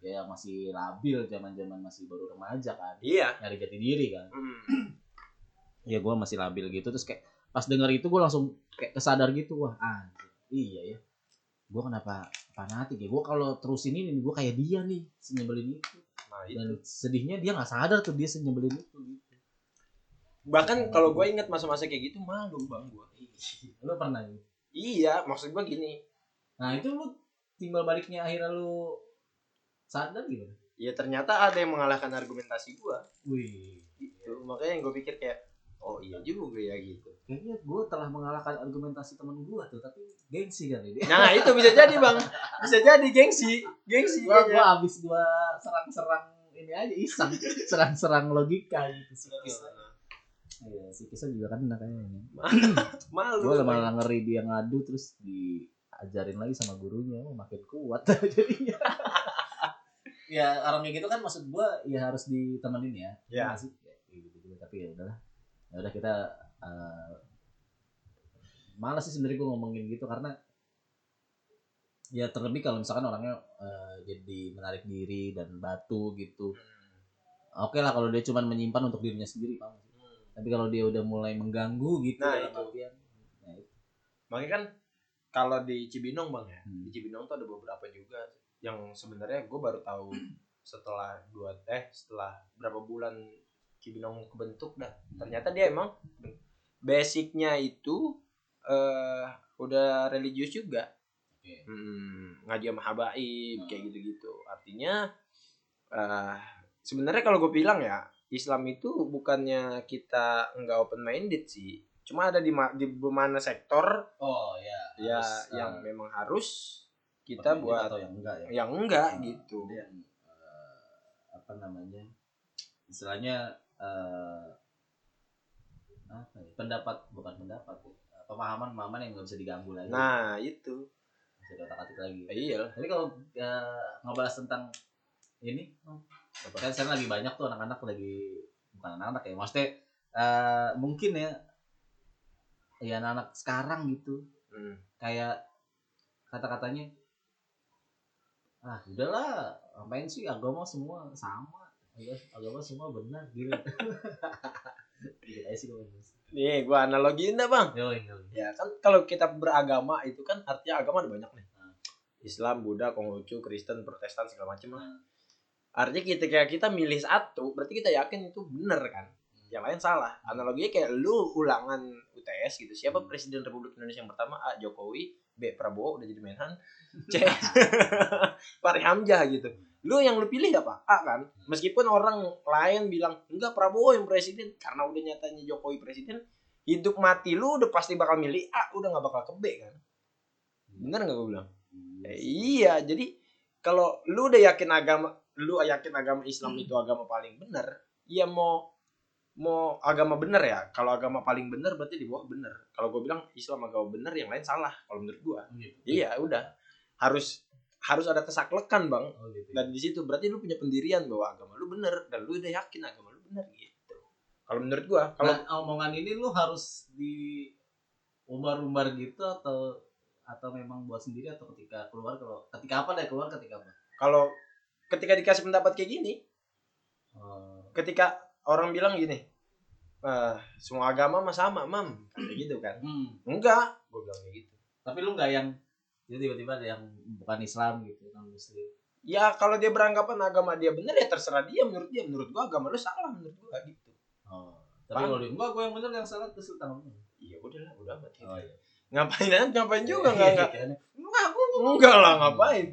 Ya masih labil zaman zaman masih baru remaja kan. Iya. Nyari jati diri kan. Hmm. ya gue masih labil gitu. Terus kayak pas denger itu gue langsung kayak kesadar gitu. Wah anjir. Iya ya. Gue kenapa fanatik ya? Gue kalau terusin ini gue kayak dia nih senyebelin itu. Nah itu. dan sedihnya dia nggak sadar tuh dia senyebelin itu. gitu. Bahkan kalau gue ingat masa-masa kayak gitu malu bang gue lu pernah gitu iya maksud gue gini. Nah itu lu timbal baliknya akhirnya lu sadar gitu ya ternyata ada yang mengalahkan argumentasi gue wih. Gitu. Makanya yang gue pikir kayak oh iya juga ya gitu. Kayaknya gue telah mengalahkan argumentasi temen gue tuh tapi gengsi kali dia. Nah itu bisa jadi bang. Bisa jadi gengsi. Gengsi kayaknya. gua abis gua serang-serang ini aja iseng. Serang-serang logika gitu psikis Iya, psikisnya juga kan kayaknya. malu Gue malah ngeri dia ngadu terus diajarin lagi sama gurunya, oh, makin kuat jadinya. ya orang kayak gitu kan maksud gue ya harus ditemenin ya. Ya. Nggak sih? Ya, kayak gitu gitu. Tapi ya udahlah. Ya udah kita eh malas sih sebenarnya gue ngomongin gitu karena ya terlebih kalau misalkan orangnya eh, jadi menarik diri dan batu gitu. Oke lah kalau dia cuma menyimpan untuk dirinya sendiri, paham? Tapi kalau dia udah mulai mengganggu gitu Nah, itu. artian, nah itu. makanya kan kalau di Cibinong bang ya Hmm. di Cibinong tuh ada beberapa juga yang sebenarnya gue baru tahu setelah dua eh setelah berapa bulan Cibinong kebentuk dah ternyata dia emang basicnya itu eh udah religius juga Iya. Hmm, ngaji sama habaib kayak gitu-gitu. Artinya eh sebenarnya kalau gue bilang ya Islam itu bukannya kita nggak open minded sih. Cuma ada di ma- di mana sektor Oh ya. ya harus, yang eh, memang harus kita buat atau yang enggak ya. yang enggak Nah, gitu. yang eh, apa namanya? Istilahnya eh apa ya? Pendapat bukan pendapat ya. Pemahaman pemahaman yang nggak bisa diganggu lagi. Nah, itu. bisa diotak-atik lagi. Iya. Tapi kalau eh, ngebahas tentang ini, kan sekarang lagi banyak tuh anak-anak lagi bukan anak-anak ya, maksudnya eh, mungkin ya, ya anak-anak sekarang gitu, Hmm. kayak kata-katanya, ah udahlah, ngapain sih agama semua sama, Agama- agama semua benar gitu. gitu. Nih, gua analogiin dah, Bang. Yo, yo. Ya kan kalau kita beragama itu kan artinya agama ada banyak nih. Hmm. Islam, Buddha, Konghucu, Kristen, Protestan segala macam lah. Hmm. Artinya ketika kita milih satu, berarti kita yakin itu benar kan. Yang lain salah. Analoginya kayak lu ulangan UTS gitu. Siapa Hmm. Presiden Republik Indonesia yang pertama? A. Jokowi, B. Prabowo udah jadi Menhan, C. Fahri Hamzah gitu. Lu yang lu pilih apa? A kan. Meskipun orang lain bilang enggak Prabowo yang presiden karena udah nyatanya Jokowi presiden, hidup mati lu udah pasti bakal milih A, udah nggak bakal ke B kan. Bener nggak gue bilang? Eh, iya, jadi kalau lu udah yakin agama, lu yakin agama Islam itu agama paling benar, ya mau mau agama benar ya. Kalau agama paling benar berarti di bawah benar. Kalau gue bilang Islam agama benar, yang lain salah. Kalau menurut gua, Gitu. iya udah harus harus ada kesaklekan bang. Oh, gitu. Dan di situ berarti lu punya pendirian bahwa agama lu benar dan lu udah yakin agama lu benar gitu. Kalau menurut gua, kalau Kalau omongan ini lu harus di umbar-umbar gitu atau atau memang buat sendiri atau ketika keluar kalau ketika apa deh keluar ketika apa? kalau ketika dikasih pendapat kayak gini, Oh, ketika orang bilang gini, "Eh, semua agama mah sama, mam, kayak gitu kan? hmm. Enggak, gue bilang kayak gitu. Tapi lu nggak yang jadi tiba-tiba ada yang bukan Islam gitu non Muslim. Ya kalau dia beranggapan agama dia benar ya terserah dia menurut dia. Menurut gua agama lu salah menurut gua gitu. Oh. Tapi kalau dia enggak gue yang bener yang salah terus lu tanggung. Iya udahlah, udah amat. gitu. Oh iya. Ngapain ngapain juga enggak enggak. Kayaknya, Enggak aku. Enggak lah, ngapain?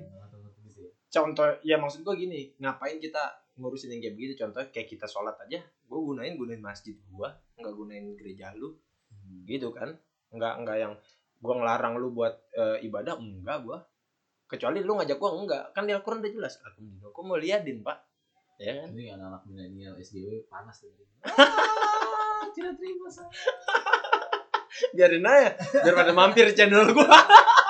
Contoh ya maksud gua gini, ngapain kita ngurusin yang kayak begitu? Contoh kayak kita sholat aja gua gunain gunain masjid gua nggak gunain gereja lu. Hmm. gitu kan? Nggak nggak yang gua ngelarang lu buat eh, ibadah enggak gua. Kecuali lu ngajak gua enggak. Kan di Al-Quran udah jelas. Aku aku mau liatin pak. Ya kan? Ini anak-anak milenial SDW panas tuh. Ah, tidak terima saya. biarin aja biar pada mampir channel gua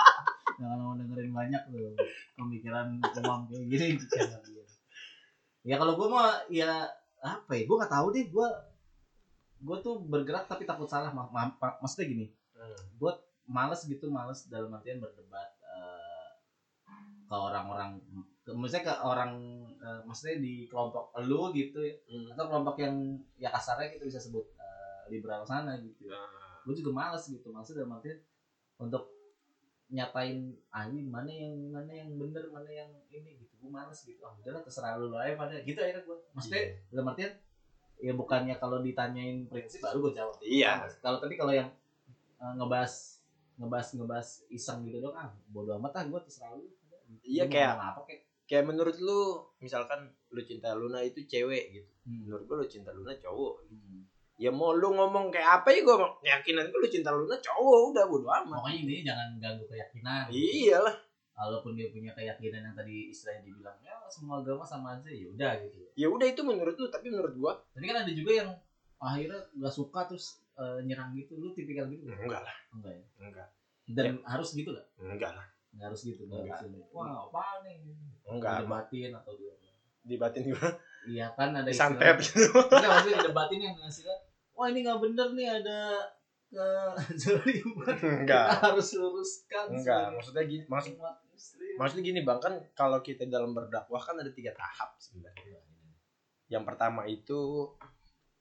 Jangan mau dengerin banyak loh pemikiran uang kayak gini jangan. Ya kalau gue mah ya apa ya? Gue nggak tahu deh. Gue gue tuh bergerak tapi takut salah. Ma- ma- ma- maksudnya gini, gue males gitu, males dalam artian berdebat eh, ke orang-orang, maksudnya ke orang, eh, maksudnya di kelompok lu gitu ya, Hmm. atau kelompok yang ya kasarnya kita bisa sebut eh, liberal sana gitu. gue juga males gitu maksudnya dalam artian untuk nyatain ah ini mana yang mana yang bener mana yang ini gitu gue males gitu. Ah udahlah terserah lu aja pada. Gitu akhirnya gue maksudnya dalam artian ya bukannya kalau ditanyain prinsip baru gue jawab. Iya. kalau tapi kalau yang eh, ngebahas ngebahas ngebahas iseng gitu dong ah bodo amat ah gue terserah lu. Iya, mau kayak- apa kayak kayak menurut lu misalkan lu cinta Luna itu cewek gitu. Hmm. menurut gua lu cinta Luna cowok Hmm. Ya mau lu ngomong kayak apa ya gua yakinan gua lu cinta Luna cowok udah bodo amat pokoknya ini jangan ganggu keyakinan iyalah walaupun dia punya keyakinan yang tadi istilahnya dibilang ya semua agama sama aja ya udah gitu ya udah itu menurut lu tapi menurut gua Tapi kan ada juga yang akhirnya nggak suka terus eh, nyerang gitu. Lu tipikal gitu nggak? enggak lah Enggak ya? enggak Dan harus gitu nggak? enggak lah Nggak harus gitu. Nggak Enggak. harus gitu. Wah apa nih? enggak Debatin atau dia dibatin gua Iya kan ada santet gitu Enggak maksudnya debatin yang hasilnya. Wah ini nggak bener nih ada ke zoliman. enggak. Kita harus luruskan. enggak maksudnya gini maksud maksudnya gini bang kan kalau kita dalam berdakwah kan ada tiga tahap sebenarnya. Yang pertama itu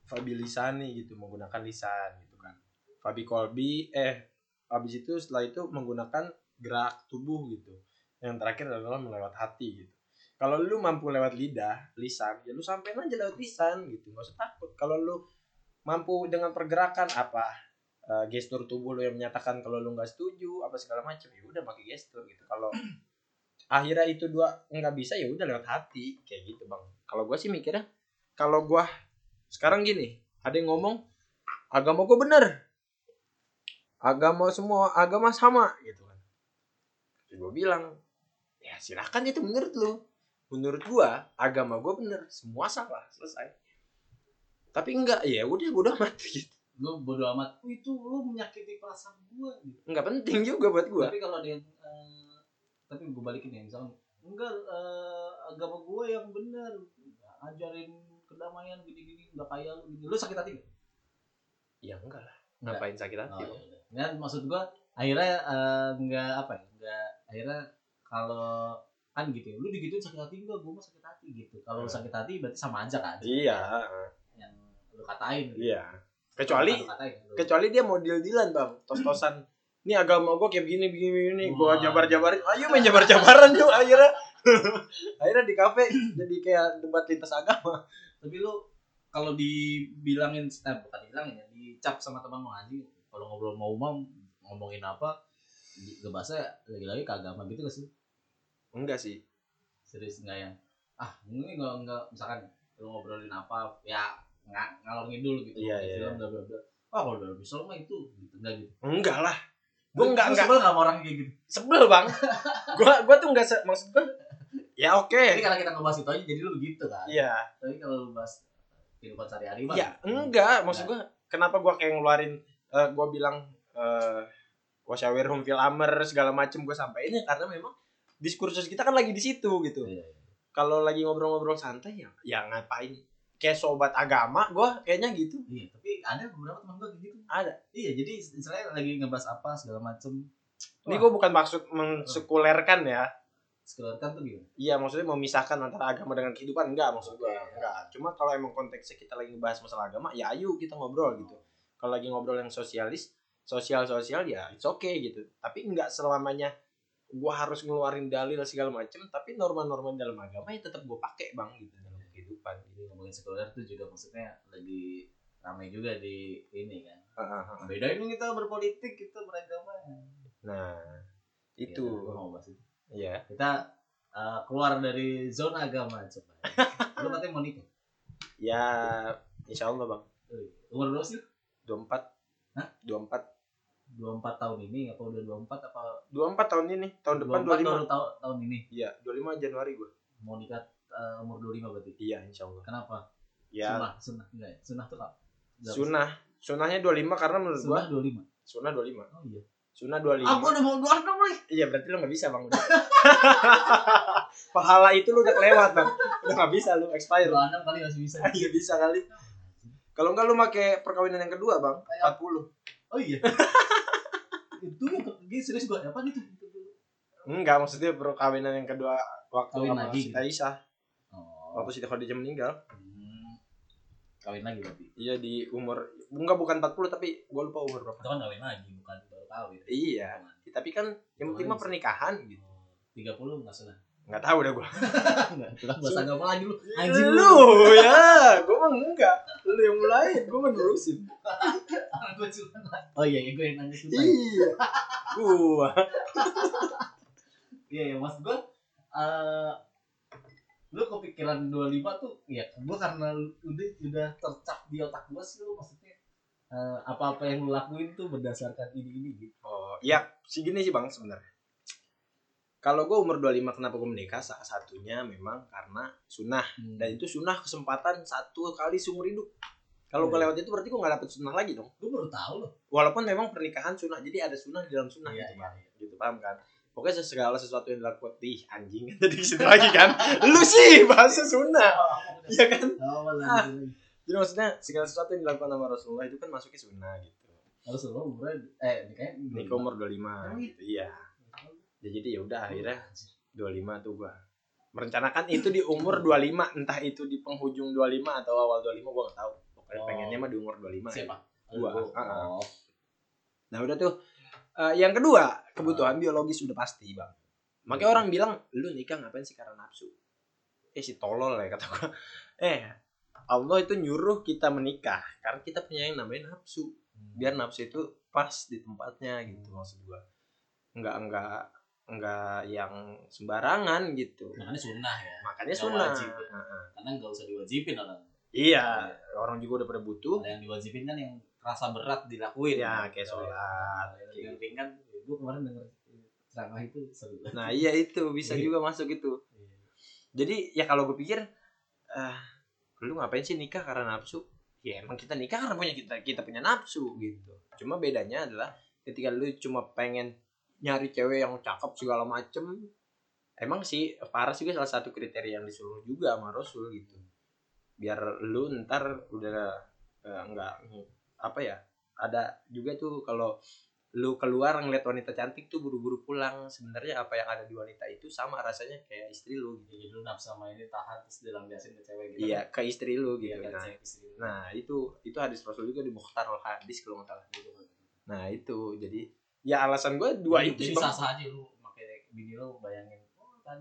Fabi Lisani gitu menggunakan lisan gitu kan. Fabi Kolbi eh habis itu setelah itu menggunakan gerak tubuh gitu. Yang terakhir adalah melewat hati gitu. Kalau lu mampu lewat lidah lisan ya lu sampein aja lewat lisan gitu nggak usah takut. Kalau lu mampu dengan pergerakan apa eh, gestur tubuh lu yang menyatakan kalau lu nggak setuju apa segala macam ya udah pakai gestur gitu. Kalau akhirnya itu dua nggak bisa ya udah lewat hati kayak gitu bang. Kalau gua sih mikirnya kalau gua sekarang gini ada yang ngomong agama gua bener. Agama semua agama sama gitu kan. Gua bilang ya silakan itu menurut lu. Menurut gua agama gua bener semua salah selesai tapi enggak ya udah bodo amat gitu. Lu bodo amat. "Oh, itu lu menyakiti perasaan gua gitu. enggak penting juga buat gua. Tapi kalau ada yang eh, tapi gue balikin ya misalnya enggak eh, agama gua yang benar ajarin kedamaian gini-gini nggak kayak lu gini. Lu sakit hati nggak? ya enggak lah. Enggak. ngapain sakit hati Oh, iya, iya. Dan maksud gua akhirnya eh, nggak apa ya nggak akhirnya kalau kan gitu ya lu digituin sakit hati enggak? Gua mah sakit hati gitu. Kalau Hmm. sakit hati berarti sama aja kan? Iya lu katain. Iya. Kecuali Lu katain, lu. kecuali dia mau deal dealan bang. Tos-tosan ini agama gua kayak begini begini begini. Wah. jabar jabarin ayo main jabar jabaran yuk. Akhirnya akhirnya di kafe jadi kayak debat lintas agama. Tapi lu kalau dibilangin eh bukan dibilangin ya dicap sama teman mau anjing kalau ngobrol mau umum ngomongin apa ngebahasnya lagi-lagi ke agama gitu gak sih? Enggak sih. Serius nggak yang ah ini nggak nggak misalkan lu ngobrolin apa ya nggak ngalor ngidul gitu Iya, iya. film bla bla bla. Ah kalau dalam Islam mah itu gitu enggak gitu. Enggak lah. Gua enggak enggak. sebel nggak sama orang kayak gitu? Sebel bang. Gua gua tuh enggak se- maksud gua ya oke. Jadi karena kita ngebahas itu aja jadi lu begitu kan? Iya. Tapi kalau lu bahas kehidupan sehari-hari mah ya enggak. Maksud gua kenapa gua kayak ngeluarin eh, gua bilang eh wasyawirhum fil amr segala macem gua sampaikan ya karena memang diskursus kita kan lagi di situ gitu. Iya, iya. kalau lagi ngobrol-ngobrol santai ya ya ngapain kayak sobat agama gua kayaknya gitu. Iya, tapi ada beberapa teman gue gitu. Ada. Iya, jadi istilahnya lagi ngebahas apa segala macem. ini gua bukan maksud mensekulerkan ya. Sekeluarga kan tuh gimana? Iya maksudnya memisahkan antara agama dengan kehidupan. Enggak maksud gua enggak. cuma kalau emang konteksnya kita lagi ngebahas masalah agama ya ayo kita ngobrol gitu. Kalau lagi ngobrol yang sosialis sosial sosial ya it's okay gitu. Tapi enggak selamanya gua harus ngeluarin dalil segala macem tapi norma-norma dalam agama ya tetap gua pakai bang gitu kehidupan Jadi ngomongin sekuler tuh juga maksudnya lagi ramai juga di ini kan. Heeh. Bedain dong kita berpolitik, kita beragama. nah Ya, itu gua mau bahas itu. ya Kita uh, keluar dari zona agama coba. Lu katanya mau nikah. ya insya Allah bang Wih, Umur berapa sih? 24 Hah? 24 24 tahun ini apa udah 24 apa 24 tahun ini tahun depan 24 25 baru tahun, tahun ini iya 25 Januari gua mau nikah uh, umur 25 berarti. iya insya Allah Kenapa? ya Sunnah, sunnah enggak ya? Sunnah tuh kak. Sunnah. Sunnahnya 25 karena menurut gua Sunnah 25. sunnah 25. Oh iya. Sunnah 25. Aku udah mau 26 lagi. Iya, berarti lu gak bisa, Bang. Udah. Pahala itu lu udah kelewat, Bang. Udah gak bisa lu expired. 26 kali masih bisa. Iya bisa kali. Kalau enggak lu make perkawinan yang kedua, Bang. 40. Oh iya. itu yang serius gua apa itu? Enggak, maksudnya perkawinan yang kedua waktu Kawin sama lagi Siti Aisyah. Waktu Siti Khadijah meninggal. Hmm. Kawin lagi berarti. Iya di umur enggak bukan 40 tapi gua lupa umur berapa. Itu kan kawin lagi bukan baru kawin. Iya. Tapi kan yang penting mah pernikahan gitu. Oh, 30 enggak sunnah. Enggak tahu dah gua. Enggak, kita bahas agama lagi lu. Anjing lu. ya, gua mah enggak. Lu yang mulai, gua mah nerusin. Gua sunnah. Oh iya, iya gua yang nanya sunnah. Iya. Gua. Iya, ya mas gua eh lu kepikiran 25 tuh ya gua karena udah udah tercap di otak gua sih lu maksudnya eh, apa-apa yang lu lakuin tuh berdasarkan ini ini gitu. Oh, iya, sih gini sih Bang sebenarnya. Kalau gue umur 25 kenapa gue menikah? Salah satunya memang karena sunnah. Dan itu sunnah kesempatan satu kali seumur hidup. Kalau gue Iya. lewat itu berarti gue gak dapet sunnah lagi dong. Gua baru tahu loh. Walaupun memang pernikahan sunnah, jadi ada sunnah di dalam sunnah Iya, gitu, iya, Bang. Gitu, paham kan? Pokoknya segala sesuatu yang dilakukan, ih anjing tadi di situ lagi kan. Lu sih bahasa sunnah. Iya kan? Oh, Ah. Jadi maksudnya segala sesuatu yang dilakukan sama Rasulullah itu kan masuknya sunnah gitu. Lu umurnya eh nikahnya Nikah umur 25 Emang iya? gitu. Iya. Ya, jadi ya udah akhirnya 25 tuh gua merencanakan itu di umur 25 entah itu di penghujung 25 atau awal 25 gua gak tahu pokoknya Oh. pengennya mah di umur 25 siapa? Gua. Ah, ah. Oh. nah udah tuh Eh, yang kedua kebutuhan biologis udah pasti bang. Makanya orang bilang lu nikah ngapain sih karena nafsu? Eh si tolol ya kata gua. Eh Allah itu nyuruh kita menikah karena kita punya yang namanya nafsu. Hmm. biar nafsu itu pas di tempatnya gitu maksud gua. Nggak nggak nggak yang sembarangan gitu. Makanya sunnah ya. Makanya sunnah. wajib. Heeh. karena nggak usah diwajibin orang. Iya orang juga udah pada butuh. Ada yang diwajibin kan yang rasa berat dilakuin. Ya kan. kayak sholat Nah, yang gitu. ringan gue kemarin denger ceramah itu seru. Nah iya itu bisa Iya. juga masuk itu. Jadi ya kalau gue pikir ah lu ngapain sih nikah karena nafsu? Ya emang kita nikah karena punya kita kita punya nafsu gitu. Cuma bedanya adalah ketika lu cuma pengen nyari cewek yang cakep segala macem emang sih Paras juga salah satu kriteria yang disuruh juga sama Rasul gitu. Biar lu ntar udah eh, nggak apa ya ada juga tuh kalau lu keluar ngeliat wanita cantik tuh buru-buru pulang. Sebenarnya apa yang ada di wanita itu sama rasanya kayak istri lu gitu. jadi lu nafsu sama ini tahan terus dilampiasin ke cewek gitu. Iya ke istri lu iya gitu kan. nah, istri lu. nah itu itu hadis rasul juga di Mukhtar al hadis kalau nggak salah. Nah itu. Jadi ya alasan gue dua jadi, itu sih jadi sah sah aja lu pakai bini lu bayangin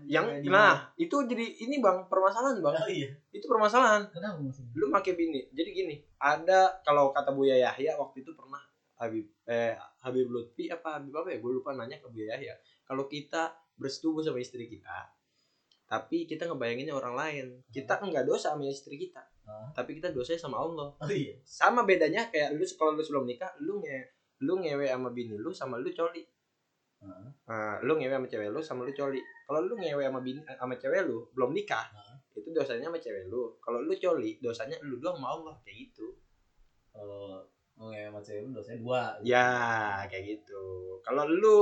yang nah itu jadi ini bang permasalahan bang. Oh iya. Itu permasalahan. Kenapa maksudnya? Lu pakai bini. Jadi gini ada kalau kata Buya Yahya waktu itu pernah Habib eh Habib Lutfi apa Habib apa ya? Gue lupa nanya ke Buya Yahya. Kalau kita bersetubuh sama istri kita tapi kita ngebayanginnya orang lain. Kita enggak dosa sama istri kita Hah? tapi kita dosanya sama Allah. Oh iya. Sama bedanya kayak lu kalau lu sebelum nikah lu nge lu ngewe sama bini lu sama lu coli Nah, lu ngewe sama cewek lu sama lu coli. Kalau lu ngewe sama bini sama cewek lu belum nikah Heeh. itu dosanya sama cewek lu. Kalau lu coli dosanya lu doang sama Allah kayak gitu. Kalau mau ngewe sama cewek lu dosanya dua ya kayak gitu. Kalau lu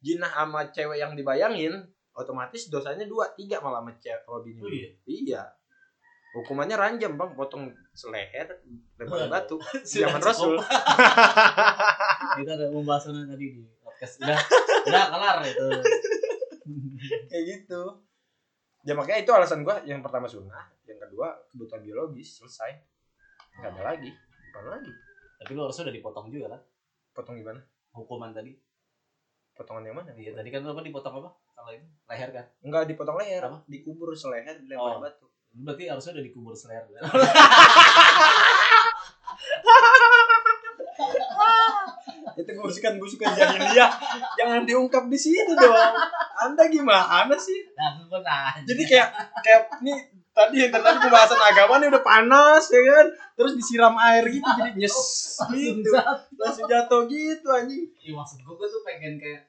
jinah sama cewek yang dibayangin otomatis dosanya dua tiga malah sama cewek sama bini Oh iya? iya. Hukumannya ranjam bang. Potong seleher lempar batu. Zaman rasul. Kita ada pembahasannya tadi di podcast. Udah udah kelar itu. Kayak gitu. Ya makanya itu alasan gua yang pertama sunnah yang kedua kebutuhan biologis selesai. Nggak ada lagi. Bukan lagi. Tapi lu harusnya udah dipotong juga kan potong gimana? Hukuman tadi. Potongan yang mana? Iya tadi kan lu apa dipotong apa? Kalau itu. Leher kan? Nggak dipotong leher. Apa? dikubur seleher dilempar Oh. batu. Berarti harusnya udah dikubur seleher. kan? itu gusukan-gusukan jahiliyah jangan diungkap di sini dong. Anda gimana sih? Nah nanya jadi kayak kayak nih tadi yang tadi pembahasan agama nih udah panas ya kan? Terus disiram air gitu jadi nyes gitu. langsung jatuh gitu anjing. Iya maksud gua, gua tuh pengen kayak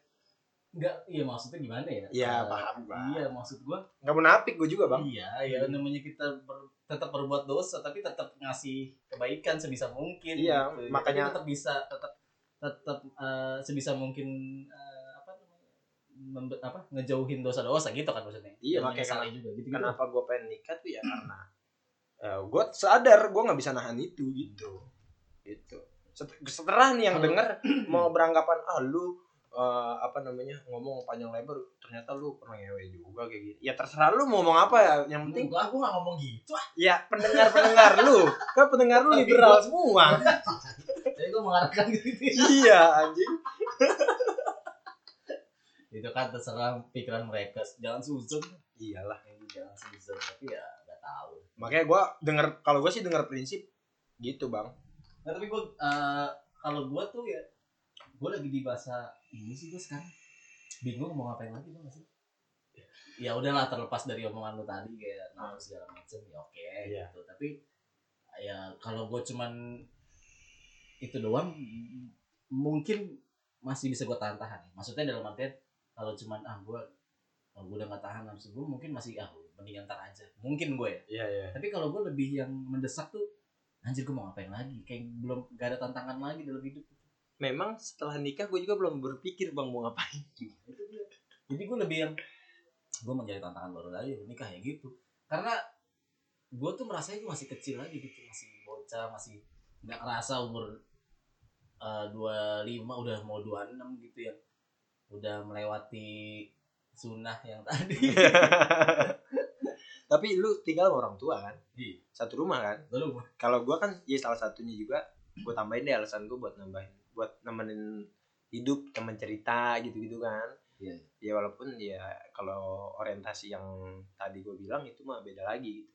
Enggak, iya maksudnya gimana ya? Iya, Eh, paham gua. Iya, maksud gua. Nggak munafik gue juga bang. Iya, ya namanya kita ber- tetap berbuat dosa tapi tetap ngasih kebaikan sebisa mungkin. Iya, gitu. makanya- tetap bisa tetap tetap eh, sebisa mungkin eh, apa namanya membe- apa ngejauhin dosa-dosa gitu kan maksudnya. Iya, makanya menyesali juga gitu. kenapa gue pengen nikah tuh ya karena gue sadar gue nggak bisa nahan itu gitu gitu Set- setelah nih yang denger mau beranggapan ah lu eh, apa namanya ngomong panjang lebar ternyata lu pernah ngewe juga kayak gitu ya terserah lu mau ngomong apa ya yang penting Enggak, gua gak ngomong gitu. ah. ya pendengar pendengar lu kan pendengar lu liberal semua Jadi gua mengarahkan gitu. iya anjing Itu kan terserah pikiran mereka. Jangan suzon. iyalah Jangan suzon. Tapi ya nggak tahu. makanya gue denger kalau gue sih denger prinsip gitu bang Nah, tapi gue kalau gue tuh ya gue lagi di bahasa ini sih gue sekarang bingung mau ngapain lagi tuh sih ya udahlah terlepas dari omongan lu tadi kayak nafsu segala macem ya oke Iya. gitu tapi ya kalau gue cuman itu doang. Mungkin masih bisa gue tahan-tahan maksudnya dalam artian kalau cuman ah gue kalau gue udah gak tahan nafsu gue mungkin masih ah mendingan ntar aja. Mungkin gue ya. Iya iya. Tapi kalau gue lebih yang mendesak tuh anjir gue mau ngapain lagi? Kayak belum gak ada tantangan lagi dalam hidup memang setelah nikah gue juga belum berpikir bang mau ngapain? Jadi gue lebih yang gue mau cari tantangan baru lagi nikah ya gitu. Karena gue tuh merasa itu masih kecil lagi gitu masih bocah masih nggak kerasa umur dua lima udah mau dua enam gitu ya. Udah melewati sunnah yang tadi. Tapi lu tinggal sama orang tua kan? Iya. satu rumah kan? Belum kalau gua kan ya salah satunya juga gue tambahin deh alasan gue buat nambahin buat nemenin hidup temen cerita gitu-gitu kan. Iya. ya walaupun ya kalau orientasi yang tadi gue bilang itu mah beda lagi gitu.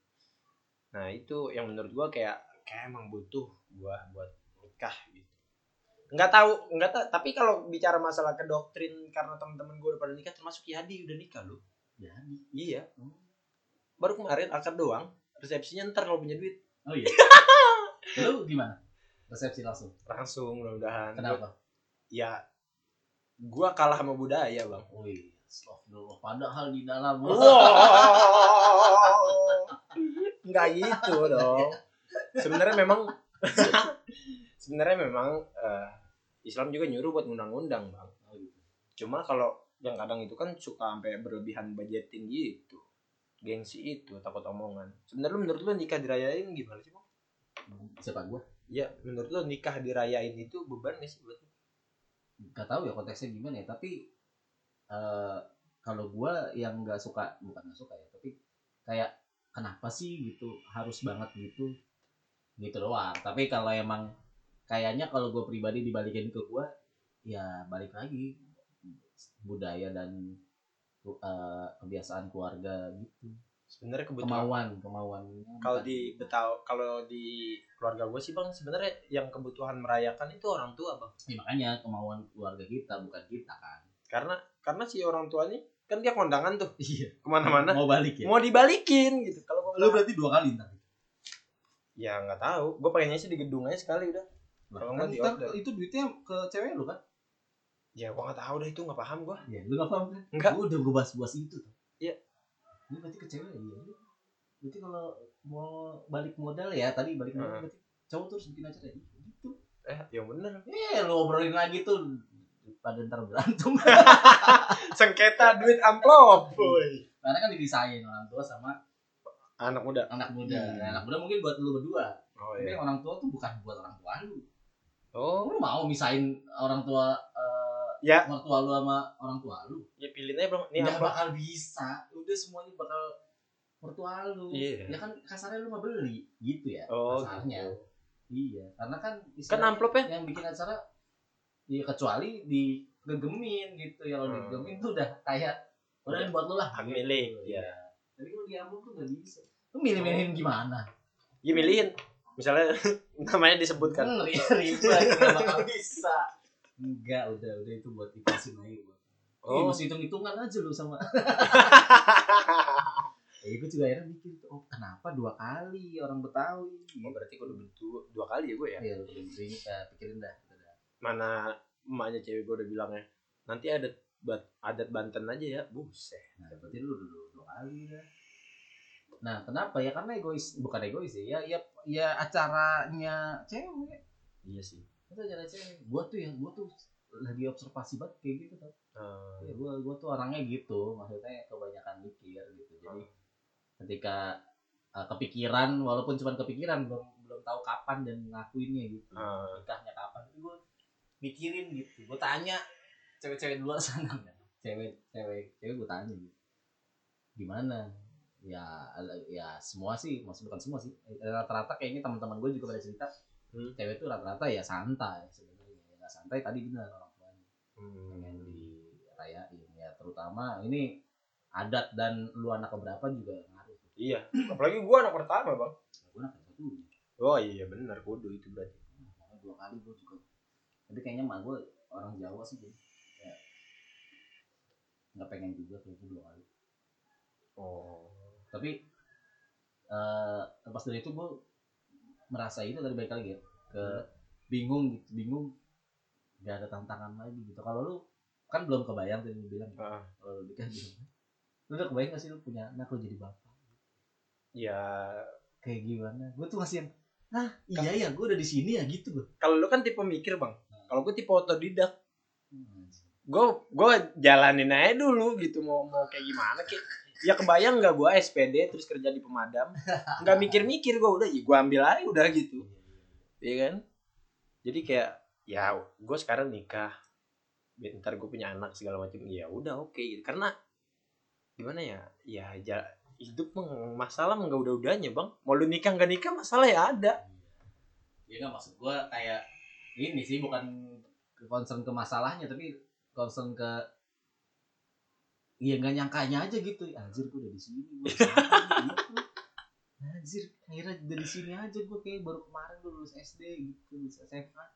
nah itu yang menurut gue kayak kayak emang butuh gua buat nikah gitu nggak tahu nggak tahu tapi kalau bicara masalah ke doktrin karena teman-teman gue udah pada nikah termasuk Yadi udah nikah lu Jadi. iya Oh. baru kemarin akad doang resepsinya ntar kalau punya duit Oh iya. Lu gimana? Resepsi langsung. langsung mudah-mudahan Kenapa? ya gua kalah sama budaya bang Wih, astagfirullah. Padahal di dalam nggak gitu dong sebenarnya memang sebenarnya memang eh, Islam juga nyuruh buat undang-undang bang Oh, gitu. cuma kalau yang kadang itu kan suka sampai berlebihan budgeting gitu gengsi itu takut omongan sebenarnya menurut lu nikah dirayain gimana sih bang Siapa gua? ya menurut lu nikah dirayain itu beban gak sih buat? Gak tahu ya konteksnya gimana ya, tapi eh kalau gua yang nggak suka, bukan nggak suka ya, tapi kayak kenapa sih gitu harus banget gitu gitu doang. Tapi kalau emang kayaknya kalau gue pribadi dibalikin ke gua ya balik lagi. Budaya dan eh, kebiasaan keluarga gitu. Sebenarnya kebutuhan kemauan kemauannya kalau di Betaw kalau di keluarga gue sih bang sebenarnya yang kebutuhan merayakan itu orang tua bang. Ya, makanya kemauan keluarga kita bukan kita kan. Karena karena si orang tuanya kan dia kondangan tuh. Iya. Ke mana-mana. Mau balik ya? Mau dibalikin gitu. Kalau lu berarti dua kali ntar. Ya nggak tahu. Gue pengennya sih di gedung aja sekali udah Kalau kan ntar itu duitnya ke cewek lu kan ya gue nggak tahu dah itu nggak paham gue Iya, lu gak paham kan? Enggak. Gua udah gue bahas-bahas itu tuh. Iya. Ini berarti ke cewek iya. Lu- Berarti kalau mau balik modal ya tadi balik modal berarti cowok terus bikin acara ya, gitu. eh yang bener Eh, lu obrolin lagi tuh pada ntar berantem. sengketa duit amplop boy Karena kan dipisahin orang tua sama anak muda anak muda. Hmm. Anak muda mungkin buat lu berdua. oh Tapi orang tua tuh bukan buat orang tua lu. Oh Lu mau misahin orang tua eh, ya mertua lu sama orang tua lu? ya pilih aja bang ini Nggak amplop bakal bisa. Udah semuanya bakal mertua lu. Iya. Ya kan kasarnya lu nggak beli gitu ya. oh kasarnya. gitu. Iya, karena kan kan istilahnya amplopnya yang bikin acara ya kecuali digegemin gitu ya kalau Hmm. digegemin tuh udah kayak udah ini buat lu lah Hak gitu. milik, ya. Iya. tapi kalau di amplop tuh nggak bisa lu milih-milihin gimana ya milihin misalnya namanya disebutkan. Kan ribet nggak bakal bisa. Enggak udah udah itu buat dikasih aja buat oh. oh. mesti hitung hitungan aja lu sama ya gue juga akhirnya mikir tuh, oh kenapa dua kali orang Betawi? Oh, berarti gue udah dua, dua kali ya gue ya? Ya lu pikirin, eh, pikirin dah udah. mana emaknya cewek gue udah bilangnya nanti adat bat adat Banten aja ya. Buset. Nah, berarti lu dulu dua kali ya. Nah, kenapa ya? Karena egois, bukan egois ya. Ya, ya, ya acaranya cewek. iya sih Itu acara cewek. Gua tuh ya, gua tuh lagi observasi banget kayak gitu tau. Eh, Ya, gua, gua tuh orangnya gitu. Maksudnya kebanyakan mikir gitu. Jadi ketika uh, kepikiran, walaupun cuma kepikiran, belum belum tahu kapan dan ngakuinnya gitu. Ah. Nikahnya kapan? Itu gua mikirin gitu. Gua tanya cewek-cewek di luar sana nggak? Cewek, cewek, cewek gua tanya gitu. Gimana? Ya, ya semua sih, maksud bukan semua sih. Eh, Rata-rata kayaknya teman-teman gue juga pada cerita, Hmm. cewek tuh rata-rata ya santai sebenarnya. Ya, santai tadi benar orang tuanya pengen hmm. dirayain ya terutama ini adat dan lu anak keberapa juga ngaruh. iya apalagi gue anak pertama bang Gue anak satu, oh iya benar kudu itu berarti dua kali gue juga. Tapi kayaknya mah gue orang Jawa sih jadi ya, nggak pengen juga kayak gitu dua kali. oh Tapi eh lepas dari itu gue merasa itu tadi balik lagi ya ke bingung gitu, bingung nggak ada tantangan lagi gitu. Kalau lu kan belum kebayang tadi bilang Ah, kalau lu nikah gitu. Lu udah kebayang gak sih lu punya anak lu jadi bapak? ya Kayak gimana? Gue tuh masih yang Hah, iya ya, gue udah di sini ya gitu gue. kalau lu kan tipe mikir bang kalau gue tipe otodidak Hmm. gue gue jalanin aja dulu gitu mau mau kayak gimana kayak ya kebayang nggak gue SPD terus kerja di pemadam? Nggak mikir-mikir gue udah ya gue ambil aja udah gitu. Iya kan? Jadi kayak ya gue sekarang nikah. Ntar gue punya anak segala macam. Ya udah oke gitu. Karena gimana ya? Ya hidup masalah nggak udah udahnya bang. Mau lu nikah nggak nikah masalah ya ada. Ya nggak maksud gue kayak ini sih bukan concern ke masalahnya tapi concern ke Iya nggak nyangkanya aja gitu. Anjir gue udah di sini, gue gitu. Anjir, akhirnya udah di sini aja gue kayak baru kemarin gue lulus SD gitu, lulus SMA.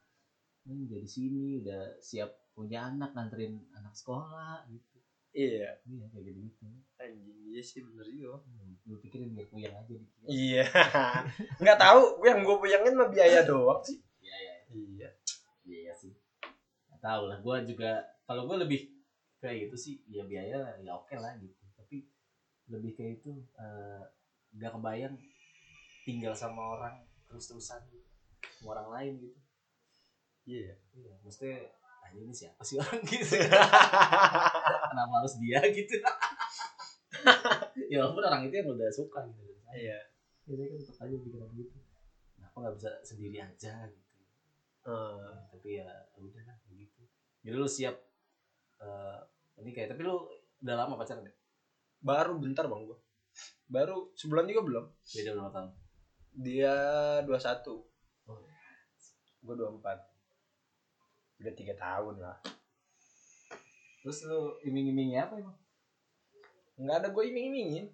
ini udah di sini udah siap punya anak nganterin anak sekolah gitu. Iya. Iya kayak gitu gitu anjing iya sih bener juga. Lu pikirin biar puyeng aja dikit. Iya. Nggak tahu gue yang gue puyengin mah biaya doang sih. Iya iya. Iya. Iya sih. Nggak tahu lah gue juga kalau gue lebih kayak gitu sih ya biaya ya oke lah gitu. Tapi lebih kayak itu eh, nggak kebayang tinggal sama orang terus terusan sama orang lain gitu. Iya. Iya maksudnya ah, ini siapa sih orang? Gitu. Kenapa harus dia? Gitu. Ya walaupun orang itu yang udah suka gitu iya. Ya saya kan tetap aja pikiran gitu. Kenapa nggak bisa sendiri aja gitu. Eh, tapi ya udah lah gitu. Jadi lu siap eh ini kayak tapi lu udah lama pacaran ya? Baru bentar bang gue baru sebulan juga belum. Beda berapa tahun? Dia 21 oh, gue 24 udah tiga tahun lah. Terus lu iming-imingnya apa emang? Nggak ada gue iming-imingin.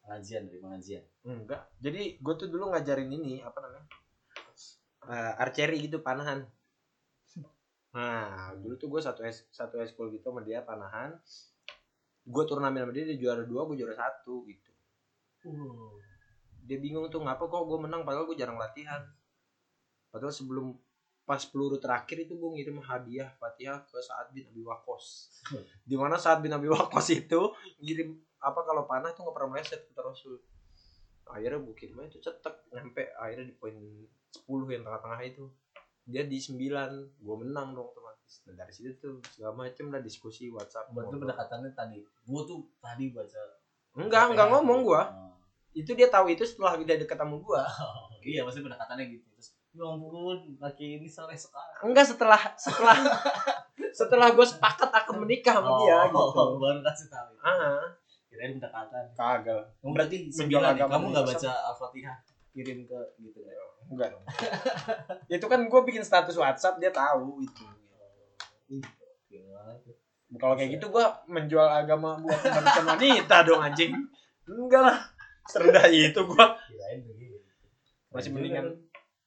Pengajian dari pengajian? Enggak jadi gue tuh dulu ngajarin ini apa namanya Eh, archery gitu panahan nah dulu tuh gue satu es satu eskul gitu sama dia panahan. Gue turnamen sama dia dia juara dua gue juara satu gitu. Uh dia bingung tuh ngapa kok gue menang padahal gue jarang latihan? Padahal sebelum pas peluru terakhir itu gue ngirim hadiah fatihah ke Saad bin Abi Waqqas. Di mana Saad bin Abi Waqqas itu ngirim apa kalau panah itu nggak pernah meleset ke Rasul. Akhirnya gue kirim itu cetek nyampe akhirnya di poin 10 yang tengah-tengah itu dia di 9 gue menang dong otomatis. Nah dari situ tuh segala macem lah diskusi WhatsApp ngobrol. pendekatannya tadi gua tuh tadi baca enggak enggak ngomong gue Oh. itu dia tahu itu setelah dia deket sama gue Oh, iya maksudnya pendekatannya gitu. Terus ya ampun laki ini soleh sekali enggak setelah setelah setelah gue sepakat akan menikah sama dia gitu. Oh, baru kasih tahu ah. Kirain pendekatan. Kagak. Oh, berarti sembilan ya? kamu nggak di baca al-fatihah? Kirim ke gitu ya enggak. Itu kan gue bikin status WhatsApp dia tahu itu. Kalau kayak gitu gue menjual agama buat memberikan wanita dong anjing. Enggak lah. Serendah itu gue Masih mendingan. kan.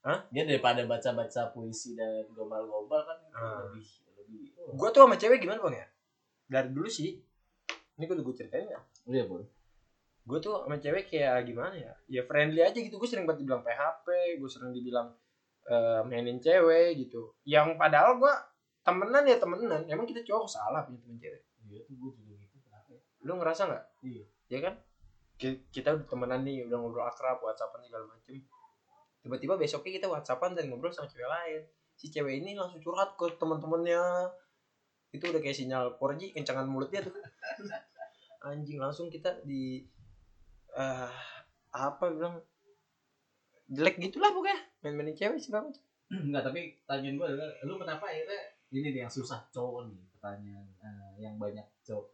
Hah? dia daripada baca-baca puisi dan gombal-gombal kan Ah. lebih lebih oh, gue tuh sama cewek gimana bang ya? Dari dulu sih. Ini gue udah gue ceritain ya iya boleh gue tuh sama cewek kayak gimana ya ya friendly aja gitu. Gue sering banget dibilang PHP gue sering dibilang eh, mainin cewek gitu. Yang padahal gue temenan ya temenan. Emang kita cowok salah punya temen cewek? Iya tuh gue juga gitu kenapa ya? lu ngerasa nggak? Iya. Ya kan? Ki- kita udah temenan nih udah ngobrol akrab whatsappan segala macem. Tiba-tiba besoknya kita whatsappan dan ngobrol sama cewek lain. Si cewek ini langsung curhat ke teman-temannya itu udah kayak sinyal 4G kencangan mulut dia tuh. Anjing langsung kita di eh apa bilang jelek gitulah pokoknya main-mainin cewek segala macem Enggak, tapi tanyain gue adalah lu kenapa akhirnya ini nih yang susah cowok nih pertanyaan eh, yang banyak cowok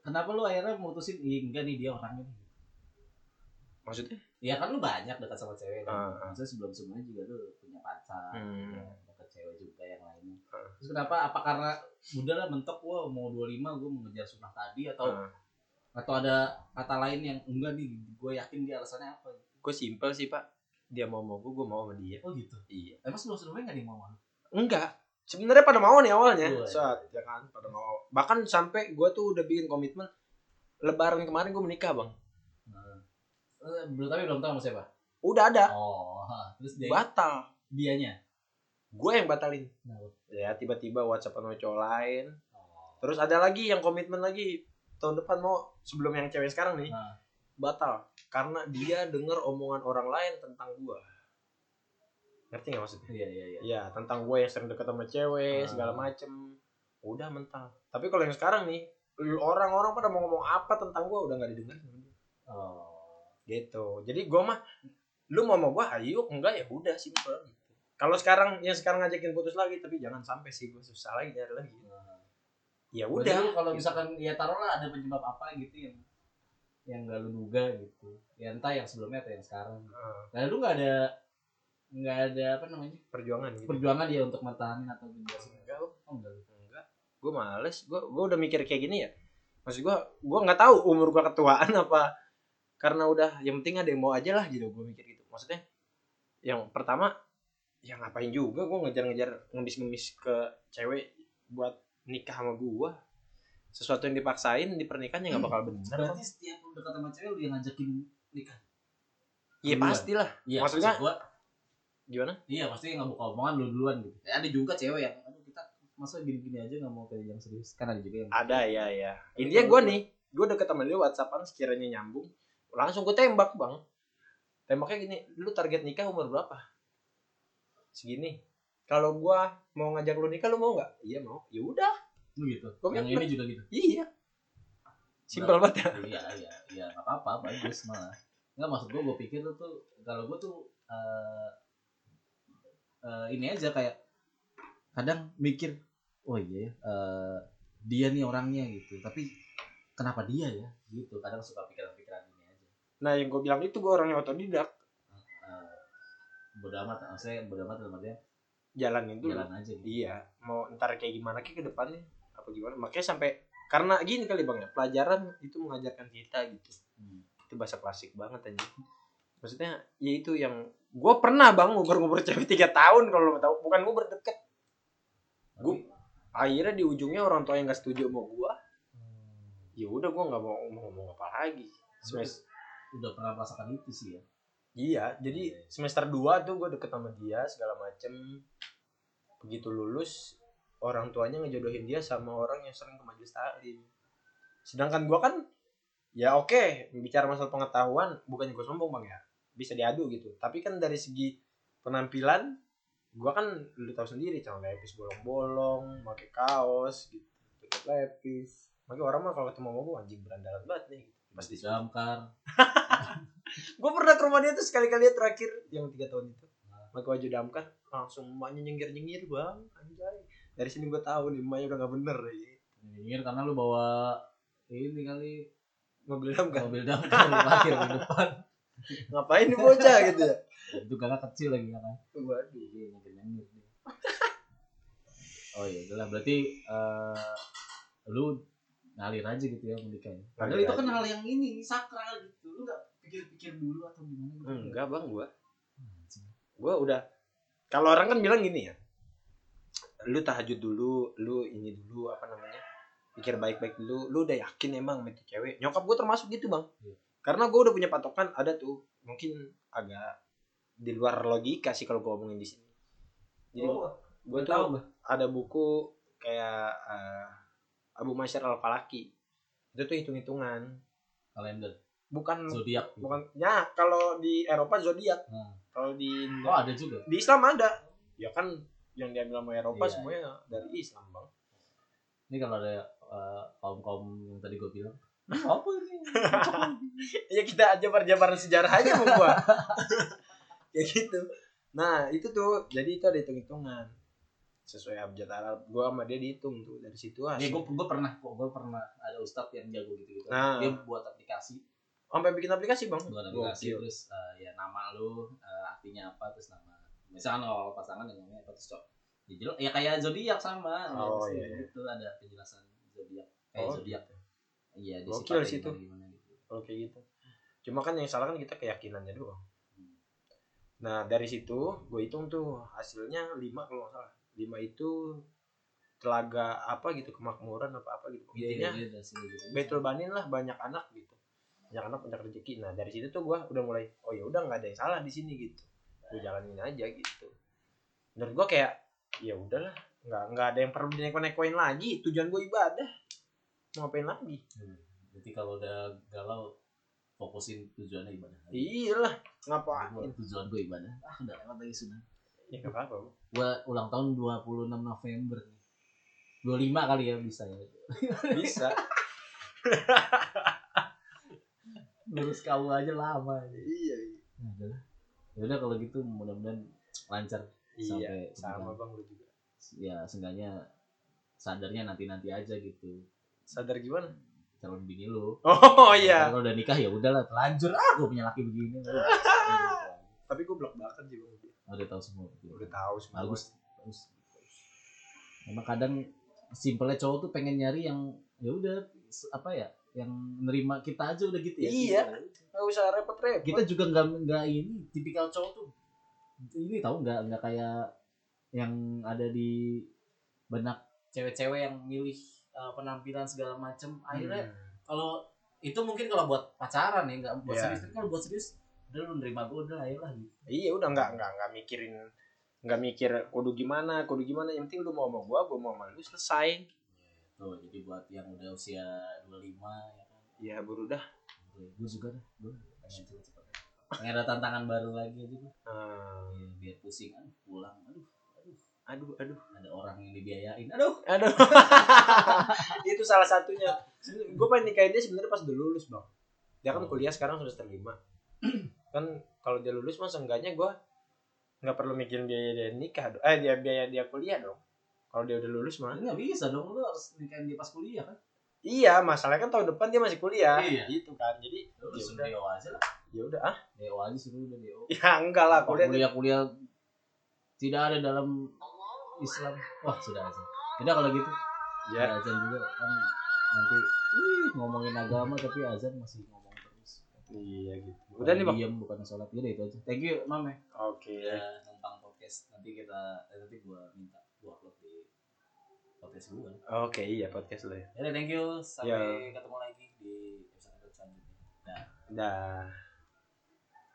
kenapa lu akhirnya mutusin Ih, enggak nih dia orangnya nih maksudnya ya kan lu banyak dekat sama cewek Ah, ah. maksudnya sebelum sebelumnya juga lu punya pacar Hmm. ya, dekat cewek juga yang lainnya Ah. terus kenapa apa karena udah lah mentok gua mau 25 gua mau ngejar sunnah tadi atau Ah. Atau ada kata lain yang enggak nih gue yakin dia alasannya apa gue simpel sih pak dia mau mau gue gue mau sama dia oh gitu iya emang sebelum sebelumnya nggak yang mau sama lu? Enggak. Sebenarnya pada mau nih awalnya. Oh, iya. Saat ya kan pada mau. Bahkan sampai gue tuh udah bikin komitmen lebaran kemarin gue menikah, Bang. Nah. Eh, belum tapi belum tahu sama siapa Udah ada. oh terus dia Batal. dianya Gue yang batalin. Kenapa? Ya tiba-tiba WhatsApp sama cowok lain. oh. Terus ada lagi yang komitmen lagi tahun depan mau sebelum yang cewek sekarang nih Nah. batal karena dia denger omongan orang lain tentang gue. Ngerti gak maksudnya? iya iya iya Iya, tentang gue yang sering deket sama cewek, Ah. segala macem. Udah mental. Tapi kalau yang sekarang nih, orang-orang pada mau ngomong apa tentang gue udah gak didengar oh Gitu. Jadi gue mah, lu mau sama gue, ayo, enggak ya udah simple gitu. Kalau sekarang yang sekarang ngajakin putus lagi, tapi jangan sampai sih gue susah lagi nyari lagi. Nah. Ya udah. kalau gitu. misalkan ya taruhlah ada penyebab apa gitu yang yang gak lu duga gitu ya entah yang sebelumnya atau yang sekarang Ah, nah lu nggak ada nggak ada apa namanya perjuangan gitu. perjuangan dia untuk mempertahankan atau menjelasin Enggak, oh enggak lu. enggak. Gue males. Gue gue udah mikir kayak gini ya. Maksud gue, gue nggak tahu umur gue ketuaan apa. Karena udah, yang penting ada yang mau aja lah gitu. Gue mikir gitu. Maksudnya, yang pertama, ya ngapain juga gue ngejar-ngejar ngemis-ngemis ke cewek buat nikah sama gue sesuatu yang dipaksain di pernikahan ya nggak bakal bener berarti setiap lu dekat sama cewek lu yang ngajakin nikah? Iya pastilah. Iya Maksudnya- maksud gua. Gimana? Iya pasti nggak buka omongan lu duluan gitu. Ya, ada juga cewek yang aduh kita masa gini-gini aja nggak mau kayak yang serius. Kan ada juga yang ada ya ya intinya gue nih gue deket sama dia whatsappan sekiranya nyambung langsung gue tembak bang. Tembaknya gini lu target nikah umur berapa? Segini kalau gue mau ngajak lu nikah lu mau nggak? Iya mau. Ya udah. Lu gitu? Gua yang ini juga gitu? Iya. Simpel banget ya? Iya iya iya nggak apa-apa bagus malah. Nggak maksud gue gue pikir lu tuh kalau gue tuh eh, eh, ini aja kayak kadang mikir oh iya ya, eh, dia nih orangnya gitu. Tapi kenapa dia ya? Gitu kadang suka pikiran-pikiran ini aja. Nah yang gue bilang itu gue orangnya otodidak. Eh, bodo amat maksudnya bodo amat dalam artian jalanin dulu. Jalan aja gitu iya mau ntar kayak gimana kayak ke depannya apa gimana? Makanya sampai karena gini kali bang ya pelajaran itu mengajarkan kita gitu. Hmm. itu bahasa klasik banget aja maksudnya ya itu yang gue pernah bang ngubur-ngubur cewek tiga tahun kalau lo tahu. Bukan ngubur deket. Tapi, akhirnya di ujungnya orang tua yang gak setuju sama gue hmm, ya udah gue nggak mau ngomong apa lagi. Semester udah pernah merasakan itu sih ya iya jadi semester 2 tuh gue deket sama dia segala macem. Begitu lulus orang tuanya ngejodohin dia sama orang yang sering ke majelis taklim. Sedangkan gue kan ya oke bicara masalah pengetahuan bukannya gue sombong bang ya. Bisa diadu gitu. Tapi kan dari segi penampilan gue kan lu tahu sendiri celana lepis bolong-bolong pakai kaos gitu pakai lepis. Makanya orang mah kalau ketemu sama gue anjing berandalan banget nih gitu. pasti damkar gue pernah ke rumah dia tuh sekali-kali terakhir yang tiga tahun itu. Pakai baju damkar langsung emaknya nyengir nyengir bang anjay. Dari sini gue tahu nih emaknya udah gak bener ya. Nyengir karena lu bawa ini kali. Mobil damkar mobil damkar lu parkir di depan. Ngapain nih bocah gitu ya? Itu kakak kecil lagi kan? Waduh. Iya nyengir nyengir dia. oh iya udah lah berarti eh, lu ngalir aja gitu ya menikah ya padahal itu kan hal yang ini sakral gitu. Lu gak pikir-pikir dulu atau gimana gitu enggak bang gue gue udah kalau orang kan bilang gini ya lu tahajud dulu lu ini dulu apa namanya pikir baik-baik dulu lu udah yakin emang sama itu cewek. Nyokap gue termasuk gitu bang. Iya. karena gue udah punya patokan ada tuh mungkin agak di luar logika sih kalau gue ngomongin di sini. Jadi Oh, gue Gua tuh tahu ada buku kayak eh, Abu Masyar al Falaki itu tuh hitung-hitungan. Kalender bukan zodiak. bukan ya kalau di Eropa zodiak. Nah. kalau di oh ada juga? di Islam ada. Ya kan yang diambil sama Eropa Iya, semuanya dari Islam bang. Ini kalau ada kaum kaum yang tadi gue bilang. Apa ini? Ya kita jabar-jabaran sejarah aja sama gua. Kayak gitu. Nah itu tuh jadi itu ada hitung-hitungan. Sesuai abjad Arab gua sama dia dihitung tuh dari situ hasil gue gue pernah kok gue pernah ada ustadz yang jago gitu gitu. Nah. Dia buat aplikasi, sampai bikin aplikasi bang buat aplikasi Gokil. terus eh, ya nama lu eh, artinya apa terus nama. Misalkan kalau pasangan yang namanya apa terus cok. Ya, jelas- ya kayak zodiak sama. ya, Oh, iya, iya. Itu ada penjelasan zodiak. Kayak Oh, zodiak. Iya di Gokil situ. gimana, gitu. kayak gitu cuma kan yang salah kan kita keyakinannya doang Hmm. nah dari situ gue hitung tuh hasilnya lima kalau nggak salah lima itu telaga apa gitu kemakmuran apa apa gitu intinya ada sini gitu. betul banin lah banyak anak gitu banyak anak banyak rezeki nah dari situ tuh gue udah mulai oh ya udah nggak ada yang salah di sini gitu gue jalanin aja gitu menurut gue kayak ya udahlah nggak nggak ada yang perlu dineko-nekoin lagi tujuan gue ibadah mau ngapain lagi Hmm. Berarti kalau udah galau fokusin tujuannya ibadah. iyalah Gua, ngapain tujuan gue ibadah. Ah udah lewat lagi sudah. ya nggak apa-apa. Gua ulang tahun 26 November. 25 kali ya bisa ya. bisa Lulus kau aja lama. iya Nah, udah lah. Ya udah kalau gitu mudah-mudahan lancar iya Sampai sama bang lu juga ya seenggaknya sadarnya nanti-nanti aja gitu. sadar gimana Calon bini lu. oh iya Kalau udah nikah ya udahlah telanjur ah gue punya laki begini. Tapi gue belak belakan sih bang udah tahu semua. udah tahu semua bagus bagus emang kadang simpelnya cowok tuh pengen nyari yang ya udah apa ya yang nerima kita aja udah gitu ya. Iya. nggak usah repot-repot. Kita juga nggak nggak ini tipikal cowok tuh. Ini tahu nggak nggak kayak yang ada di benak cewek-cewek yang milih uh, penampilan segala macem. Akhirnya Hmm. kalau itu mungkin kalau buat pacaran ya nggak buat Iya. serius. Tapi kalau buat serius udah lu nerima gue udah ayolah gitu. Iya udah nggak nggak nggak mikirin nggak mikir kudu gimana kudu gimana. Yang penting lu mau sama gua gua mau sama lu selesai tuh jadi buat yang udah usia 25 ya kan? Ya buru dah. Gue juga dah gue pengen cepet-cepet pengen ada tantangan baru lagi aja gue Ah, Ya, biar pusing aduh pulang aduh aduh. Aduh aduh. Ada orang yang dibiayain aduh. Aduh. Itu salah satunya. Gue pengen nikahin dia sebenarnya pas udah lulus bang. Dia kan Oh. kuliah sekarang semester lima. Kan kalau dia lulus mah seenggaknya gue nggak perlu mikirin biaya dia nikah eh dia biaya dia kuliah dong kalau dia udah lulus mah. Nggak bisa dong lu harus nikahin dia pas kuliah kan? Iya masalahnya kan tahun depan dia masih kuliah. Iya. gitu kan. Jadi ya udah. Deo aja lah. Ya udah ah. Deo aja suruh udah deo ya enggak lah kuliah kuliah kuliah tidak ada dalam Islam. Wah sudah aja. Tidak kalau gitu. Ya. Ya. azan juga kan. Nanti ih, ngomongin agama tapi azan masih ngomong terus. Iya gitu. Udah nih bang. diam bukan sholat. Gitu itu aja. Thank you mame oke. Ya numpang podcast. Nanti kita eh, nanti gua minta gua upload podcast gua. Oke iya podcast lo ya. Thank you. Sampai ketemu lagi di episode selanjutnya. Dah. dah